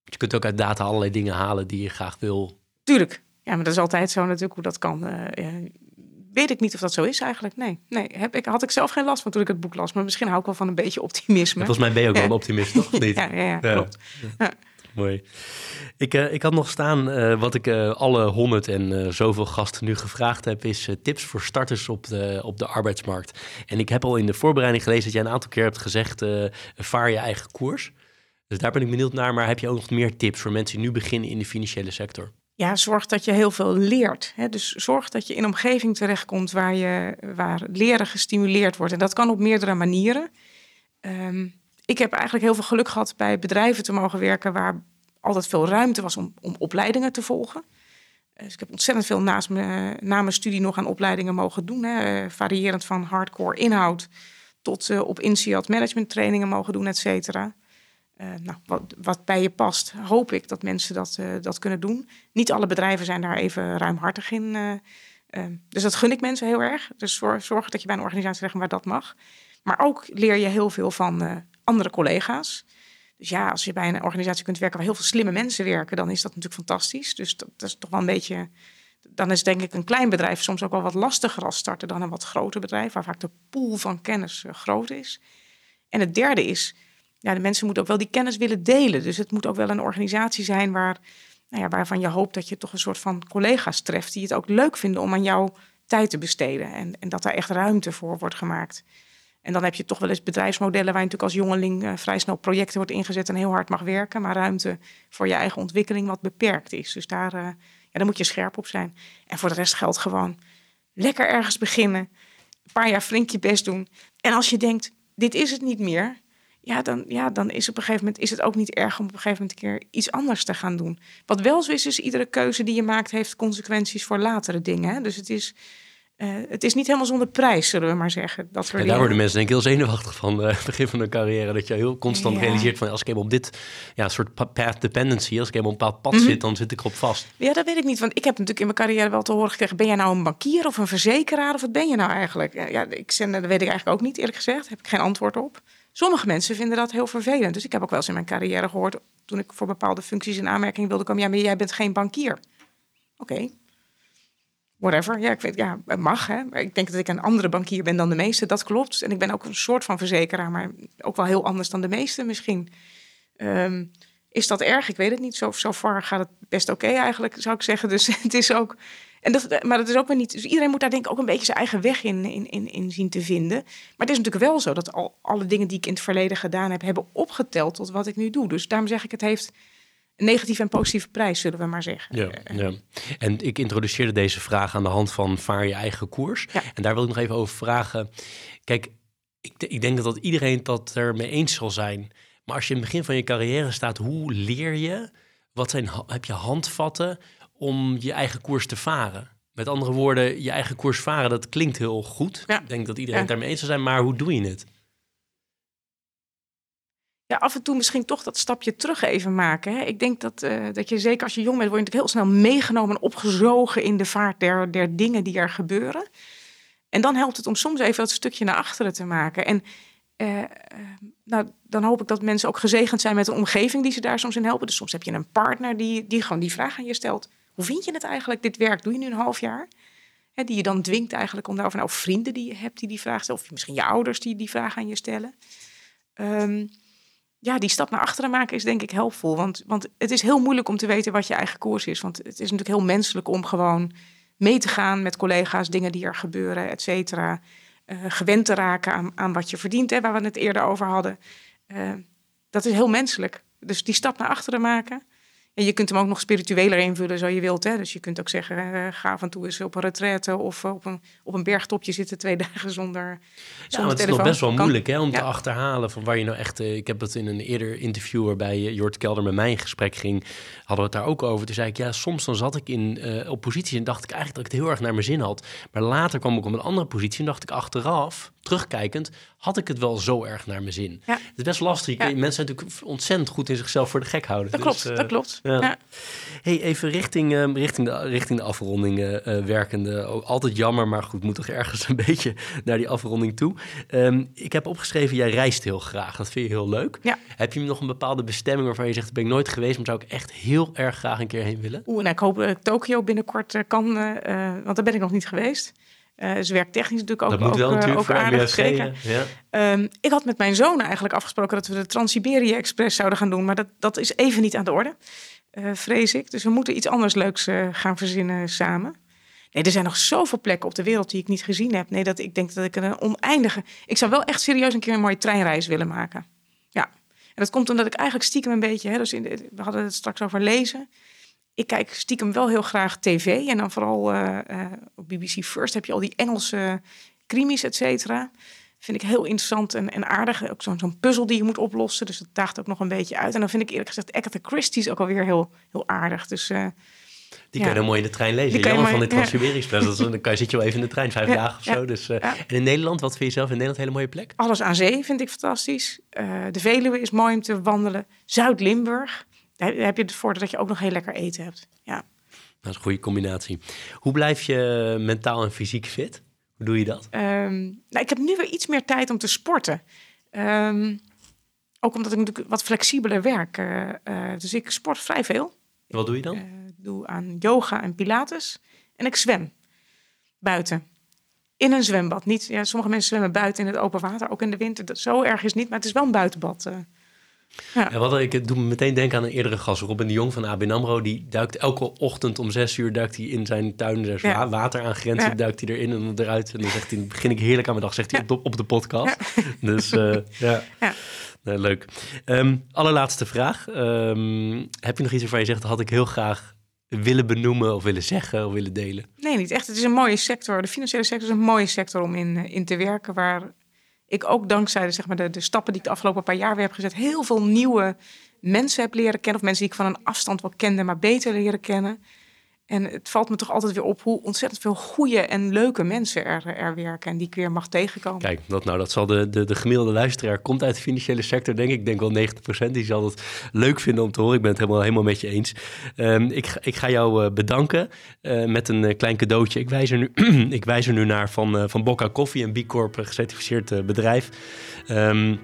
Je kunt ook uit data allerlei dingen halen die je graag wil. Tuurlijk, ja, maar dat is altijd zo natuurlijk hoe dat kan. weet ik niet of dat zo is eigenlijk. Nee, nee heb ik, had ik zelf geen last van toen ik het boek las. Maar misschien hou ik wel van een beetje optimisme. volgens mij ben je ook wel een optimist, toch? Niet? ja, ja, ja, klopt. Ja. Mooi. Ik, uh, ik had nog staan, uh, wat ik uh, alle honderd en zoveel gasten nu gevraagd heb, is tips voor starters op de, op de arbeidsmarkt. En ik heb al in de voorbereiding gelezen dat jij een aantal keer hebt gezegd, vaar je eigen koers. Dus daar ben ik benieuwd naar, maar heb je ook nog meer tips voor mensen die nu beginnen in de financiële sector? Ja, zorg dat je heel veel leert. Hè? Dus zorg dat je in een omgeving terechtkomt waar, je, waar leren gestimuleerd wordt. En dat kan op meerdere manieren. Um, ik heb eigenlijk heel veel geluk gehad bij bedrijven te mogen werken waar altijd veel ruimte was om, om opleidingen te volgen. Dus ik heb ontzettend veel naast na mijn studie nog aan opleidingen mogen doen. Hè. Variërend van hardcore inhoud tot uh, op INSEAD management trainingen mogen doen, et cetera. Uh, nou, wat, wat, bij je past, hoop ik dat mensen dat, uh, dat kunnen doen. Niet alle bedrijven zijn daar even ruimhartig in. dus dat gun ik mensen heel erg. Dus zorg, zorg dat je bij een organisatie zegt waar dat mag. Maar ook leer je heel veel van andere collega's. Dus ja, als je bij een organisatie kunt werken waar heel veel slimme mensen werken, dan is dat natuurlijk fantastisch. Dus dat, is toch wel een beetje. Dan is denk ik een klein bedrijf soms ook wel wat lastiger als starten dan een wat groter bedrijf, waar vaak de pool van kennis uh, groot is. En het derde is, ja, de mensen moeten ook wel die kennis willen delen. Dus het moet ook wel een organisatie zijn waar, nou ja, waarvan je hoopt dat je toch een soort van collega's treft die het ook leuk vinden om aan jou tijd te besteden. En, en dat daar echt ruimte voor wordt gemaakt. En dan heb je toch wel eens bedrijfsmodellen waar je natuurlijk als jongeling uh, vrij snel projecten wordt ingezet en heel hard mag werken, maar ruimte voor je eigen ontwikkeling wat beperkt is. Dus daar, uh, ja, daar moet je scherp op zijn. En voor de rest geldt gewoon lekker ergens beginnen, een paar jaar flink je best doen. En als je denkt, dit is het niet meer, ja, dan, ja, dan is op een gegeven moment is het ook niet erg om op een gegeven moment een keer iets anders te gaan doen. Wat wel zo is, is iedere keuze die je maakt heeft consequenties voor latere dingen. Hè? Dus het is uh, het is niet helemaal zonder prijs, zullen we maar zeggen. Dat en daar worden mensen denk ik heel zenuwachtig van, uh, het begin van hun carrière. Dat je heel constant ja. realiseert van, als ik even op dit ja, soort path dependency, als ik even op een bepaald pad mm -hmm. zit, dan zit ik erop vast. Ja, dat weet ik niet. Want ik heb natuurlijk in mijn carrière wel te horen gekregen, ben jij nou een bankier of een verzekeraar of wat ben je nou eigenlijk? Ja, ik, dat weet ik eigenlijk ook niet, eerlijk gezegd. Daar heb ik geen antwoord op. Sommige mensen vinden dat heel vervelend. Dus ik heb ook wel eens in mijn carrière gehoord, toen ik voor bepaalde functies in aanmerking wilde komen, ja, maar jij bent geen bankier. Oké, okay whatever. Ja, ik weet, ja, het mag. Hè. Ik denk dat ik een andere bankier ben dan de meeste. Dat klopt. En ik ben ook een soort van verzekeraar, maar ook wel heel anders dan de meeste misschien. Um, is dat erg? Ik weet het niet. Zo, zo far gaat het best oké eigenlijk, zou ik zeggen. Dus het is ook. En dat, maar dat is ook weer niet. Dus iedereen moet daar denk ik ook een beetje zijn eigen weg in, in, in, in zien te vinden. Maar het is natuurlijk wel zo dat al alle dingen die ik in het verleden gedaan heb, hebben opgeteld tot wat ik nu doe. Dus daarom zeg ik, het heeft negatieve en positieve prijs, zullen we maar zeggen. Ja, ja. En ik introduceerde deze vraag aan de hand van vaar je eigen koers. Ja. En daar wil ik nog even over vragen. Kijk, ik, ik denk dat, dat iedereen dat er mee eens zal zijn. Maar als je in het begin van je carrière staat, hoe leer je? Wat zijn, heb je handvatten om je eigen koers te varen? Met andere woorden, je eigen koers varen, dat klinkt heel goed. Ja. Ik denk dat iedereen het daarmee eens zal zijn, maar hoe doe je het? Ja, af en toe misschien toch dat stapje terug even maken. Hè. Ik denk dat, uh, dat je zeker als je jong bent, word je heel snel meegenomen en opgezogen in de vaart der, der dingen die er gebeuren. En dan helpt het om soms even dat stukje naar achteren te maken. En uh, nou, dan hoop ik dat mensen ook gezegend zijn met een omgeving die ze daar soms in helpen. Dus soms heb je een partner die, die gewoon die vraag aan je stelt. Hoe vind je het eigenlijk, dit werk? Doe je nu een half jaar? Hè, die je dan dwingt eigenlijk om daarover... Nou, vrienden die je hebt die die vraag stellen. Of misschien je ouders die die vraag aan je stellen. Um, ja, die stap naar achteren maken is denk ik helpvol. Want, want het is heel moeilijk om te weten wat je eigen koers is. Want het is natuurlijk heel menselijk om gewoon mee te gaan met collega's, dingen die er gebeuren, et cetera. Uh, gewend te raken aan, aan wat je verdient, hè, waar we het eerder over hadden. Uh, dat is heel menselijk. Dus die stap naar achteren maken. En je kunt hem ook nog spiritueler invullen, zo je wilt. Hè? Dus je kunt ook zeggen, uh, ga af en toe eens op een retraite of op een, op een bergtopje zitten twee dagen zonder, zonder ja, het is nog best wel moeilijk hè, om te achterhalen van waar je nou echt... Uh, ik heb het in een eerder interview waarbij Jort Kelder met mij in gesprek ging, hadden we het daar ook over. Toen zei ik, ja, soms dan zat ik in oppositie en dacht ik eigenlijk dat ik het heel erg naar mijn zin had. Maar later kwam ik op een andere positie en dacht ik achteraf, terugkijkend, had ik het wel zo erg naar mijn zin. Ja. Het is best lastig. Ja. Mensen zijn natuurlijk ontzettend goed in zichzelf voor de gek houden. Dat dus, klopt, dat klopt. Ja. Hey, even richting, uh, richting, de, richting de afronding uh, werkende. Ook altijd jammer, maar goed, moet toch ergens een beetje naar die afronding toe. Um, ik heb opgeschreven, jij reist heel graag. Dat vind je heel leuk. Heb je nog een bepaalde bestemming waarvan je zegt, ben ik nooit geweest, maar zou ik echt heel erg graag een keer heen willen? Oeh, nou, ik hoop dat Tokio binnenkort kan, want daar ben ik nog niet geweest. Uh, dus werktechnisch natuurlijk ook, dat moet wel ook, natuurlijk ook aardig gekeken. Ja. Um, ik had met mijn zoon eigenlijk afgesproken dat we de Trans-Siberië Express zouden gaan doen. Maar dat, dat is even niet aan de orde, uh, vrees ik. Dus we moeten iets anders leuks uh, gaan verzinnen samen. Nee, er zijn nog zoveel plekken op de wereld die ik niet gezien heb. Nee, dat ik denk dat ik een oneindige... Ik zou wel echt serieus een keer een mooie treinreis willen maken. Ja. En dat komt omdat ik eigenlijk stiekem een beetje... Hè, dus in de, we hadden het straks over lezen ik kijk stiekem wel heel graag tv. En dan vooral uh, uh, op BBC First heb je al die Engelse crimies, et cetera. vind ik heel interessant en, en aardig. Ook zo'n zo'n puzzel die je moet oplossen. Dus dat daagt ook nog een beetje uit. En dan vind ik eerlijk gezegd Agatha Christie's ook alweer heel, heel aardig. Dus uh, die kan je dan mooi in de trein lezen. Jammer van dit Trans-Siberisch Dan kan je, zit je wel even in de trein, vijf dagen of zo. Dus, uh, En in Nederland, wat vind je zelf in Nederland een hele mooie plek? Alles aan zee vind ik fantastisch. Uh, de Veluwe is mooi om te wandelen. Zuid-Limburg, heb je het voordeel dat je ook nog heel lekker eten hebt. Ja. Dat is een goede combinatie. Hoe blijf je mentaal en fysiek fit? Hoe doe je dat? Um, nou, ik heb nu weer iets meer tijd om te sporten. Um, ook omdat ik natuurlijk wat flexibeler werk. Uh, uh, dus ik sport vrij veel. Wat doe je dan? Uh, doe aan yoga en pilates. En ik zwem buiten. In een zwembad. Niet, ja, sommige mensen zwemmen buiten in het open water, ook in de winter. Dat, zo erg is het niet, maar het is wel een buitenbad. Ja. En wat ik doe me meteen denken aan een eerdere gast, Robin de Jong van ABN AMRO. Die duikt elke ochtend om zes uur duikt hij in zijn tuin. Ja. water aan grenzen, ja. duikt hij erin en eruit. En dan zegt hij, begin ik heerlijk aan mijn dag, zegt hij op, op de podcast. Dus uh, ja. Nee, leuk. Um, allerlaatste vraag. Um, heb je nog iets waarvan je zegt, dat had ik heel graag willen benoemen of willen zeggen of willen delen? Nee, niet echt. Het is een mooie sector. De financiële sector is een mooie sector om in, in te werken. Waar ik ook dankzij zeg maar, de, de stappen die ik de afgelopen paar jaar weer heb gezet, heel veel nieuwe mensen heb leren kennen. Of mensen die ik van een afstand wel kende, maar beter leren kennen. En het valt me toch altijd weer op hoe ontzettend veel goede en leuke mensen er, er werken en die ik weer mag tegenkomen. Kijk, dat, nou, dat zal de, de, de gemiddelde luisteraar komt uit de financiële sector, denk ik. Ik denk wel 90%. Die zal het leuk vinden om te horen. Ik ben het helemaal, helemaal met je eens. Um, ik, ik ga jou uh, bedanken uh, met een uh, klein cadeautje. Ik wijs er nu, ik wijs er nu naar van, van Bocca Coffee, een B Corp gecertificeerd bedrijf. Um,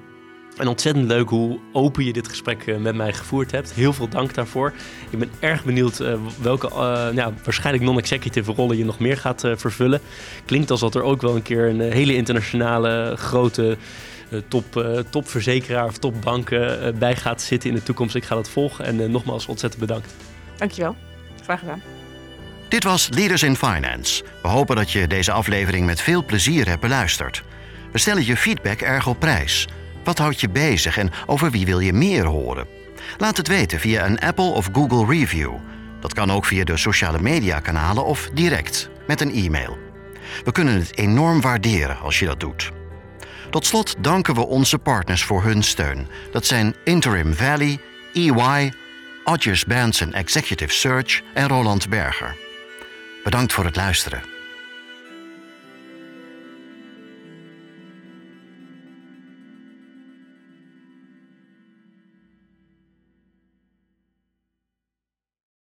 en ontzettend leuk hoe open je dit gesprek eh, met mij gevoerd hebt. Heel veel dank daarvoor. Ik ben erg benieuwd uh, welke uh, nou, waarschijnlijk non-executive rollen je nog meer gaat uh, vervullen. Klinkt alsof er ook wel een keer een hele internationale grote top, topverzekeraar of topbanken bij gaat zitten in de toekomst. Ik ga dat volgen en nogmaals ontzettend bedankt. Dankjewel. Graag gedaan. Dit was Leaders in Finance. We hopen dat je deze aflevering met veel plezier hebt beluisterd. We stellen je feedback erg op prijs. Wat houdt je bezig en over wie wil je meer horen? Laat het weten via een Apple of Google review. Dat kan ook via de sociale mediakanalen of direct met een e-mail. We kunnen het enorm waarderen als je dat doet. Tot slot danken we onze partners voor hun steun. Dat zijn Interim Valley, EY, Odgers Benson Executive Search en Roland Berger. Bedankt voor het luisteren.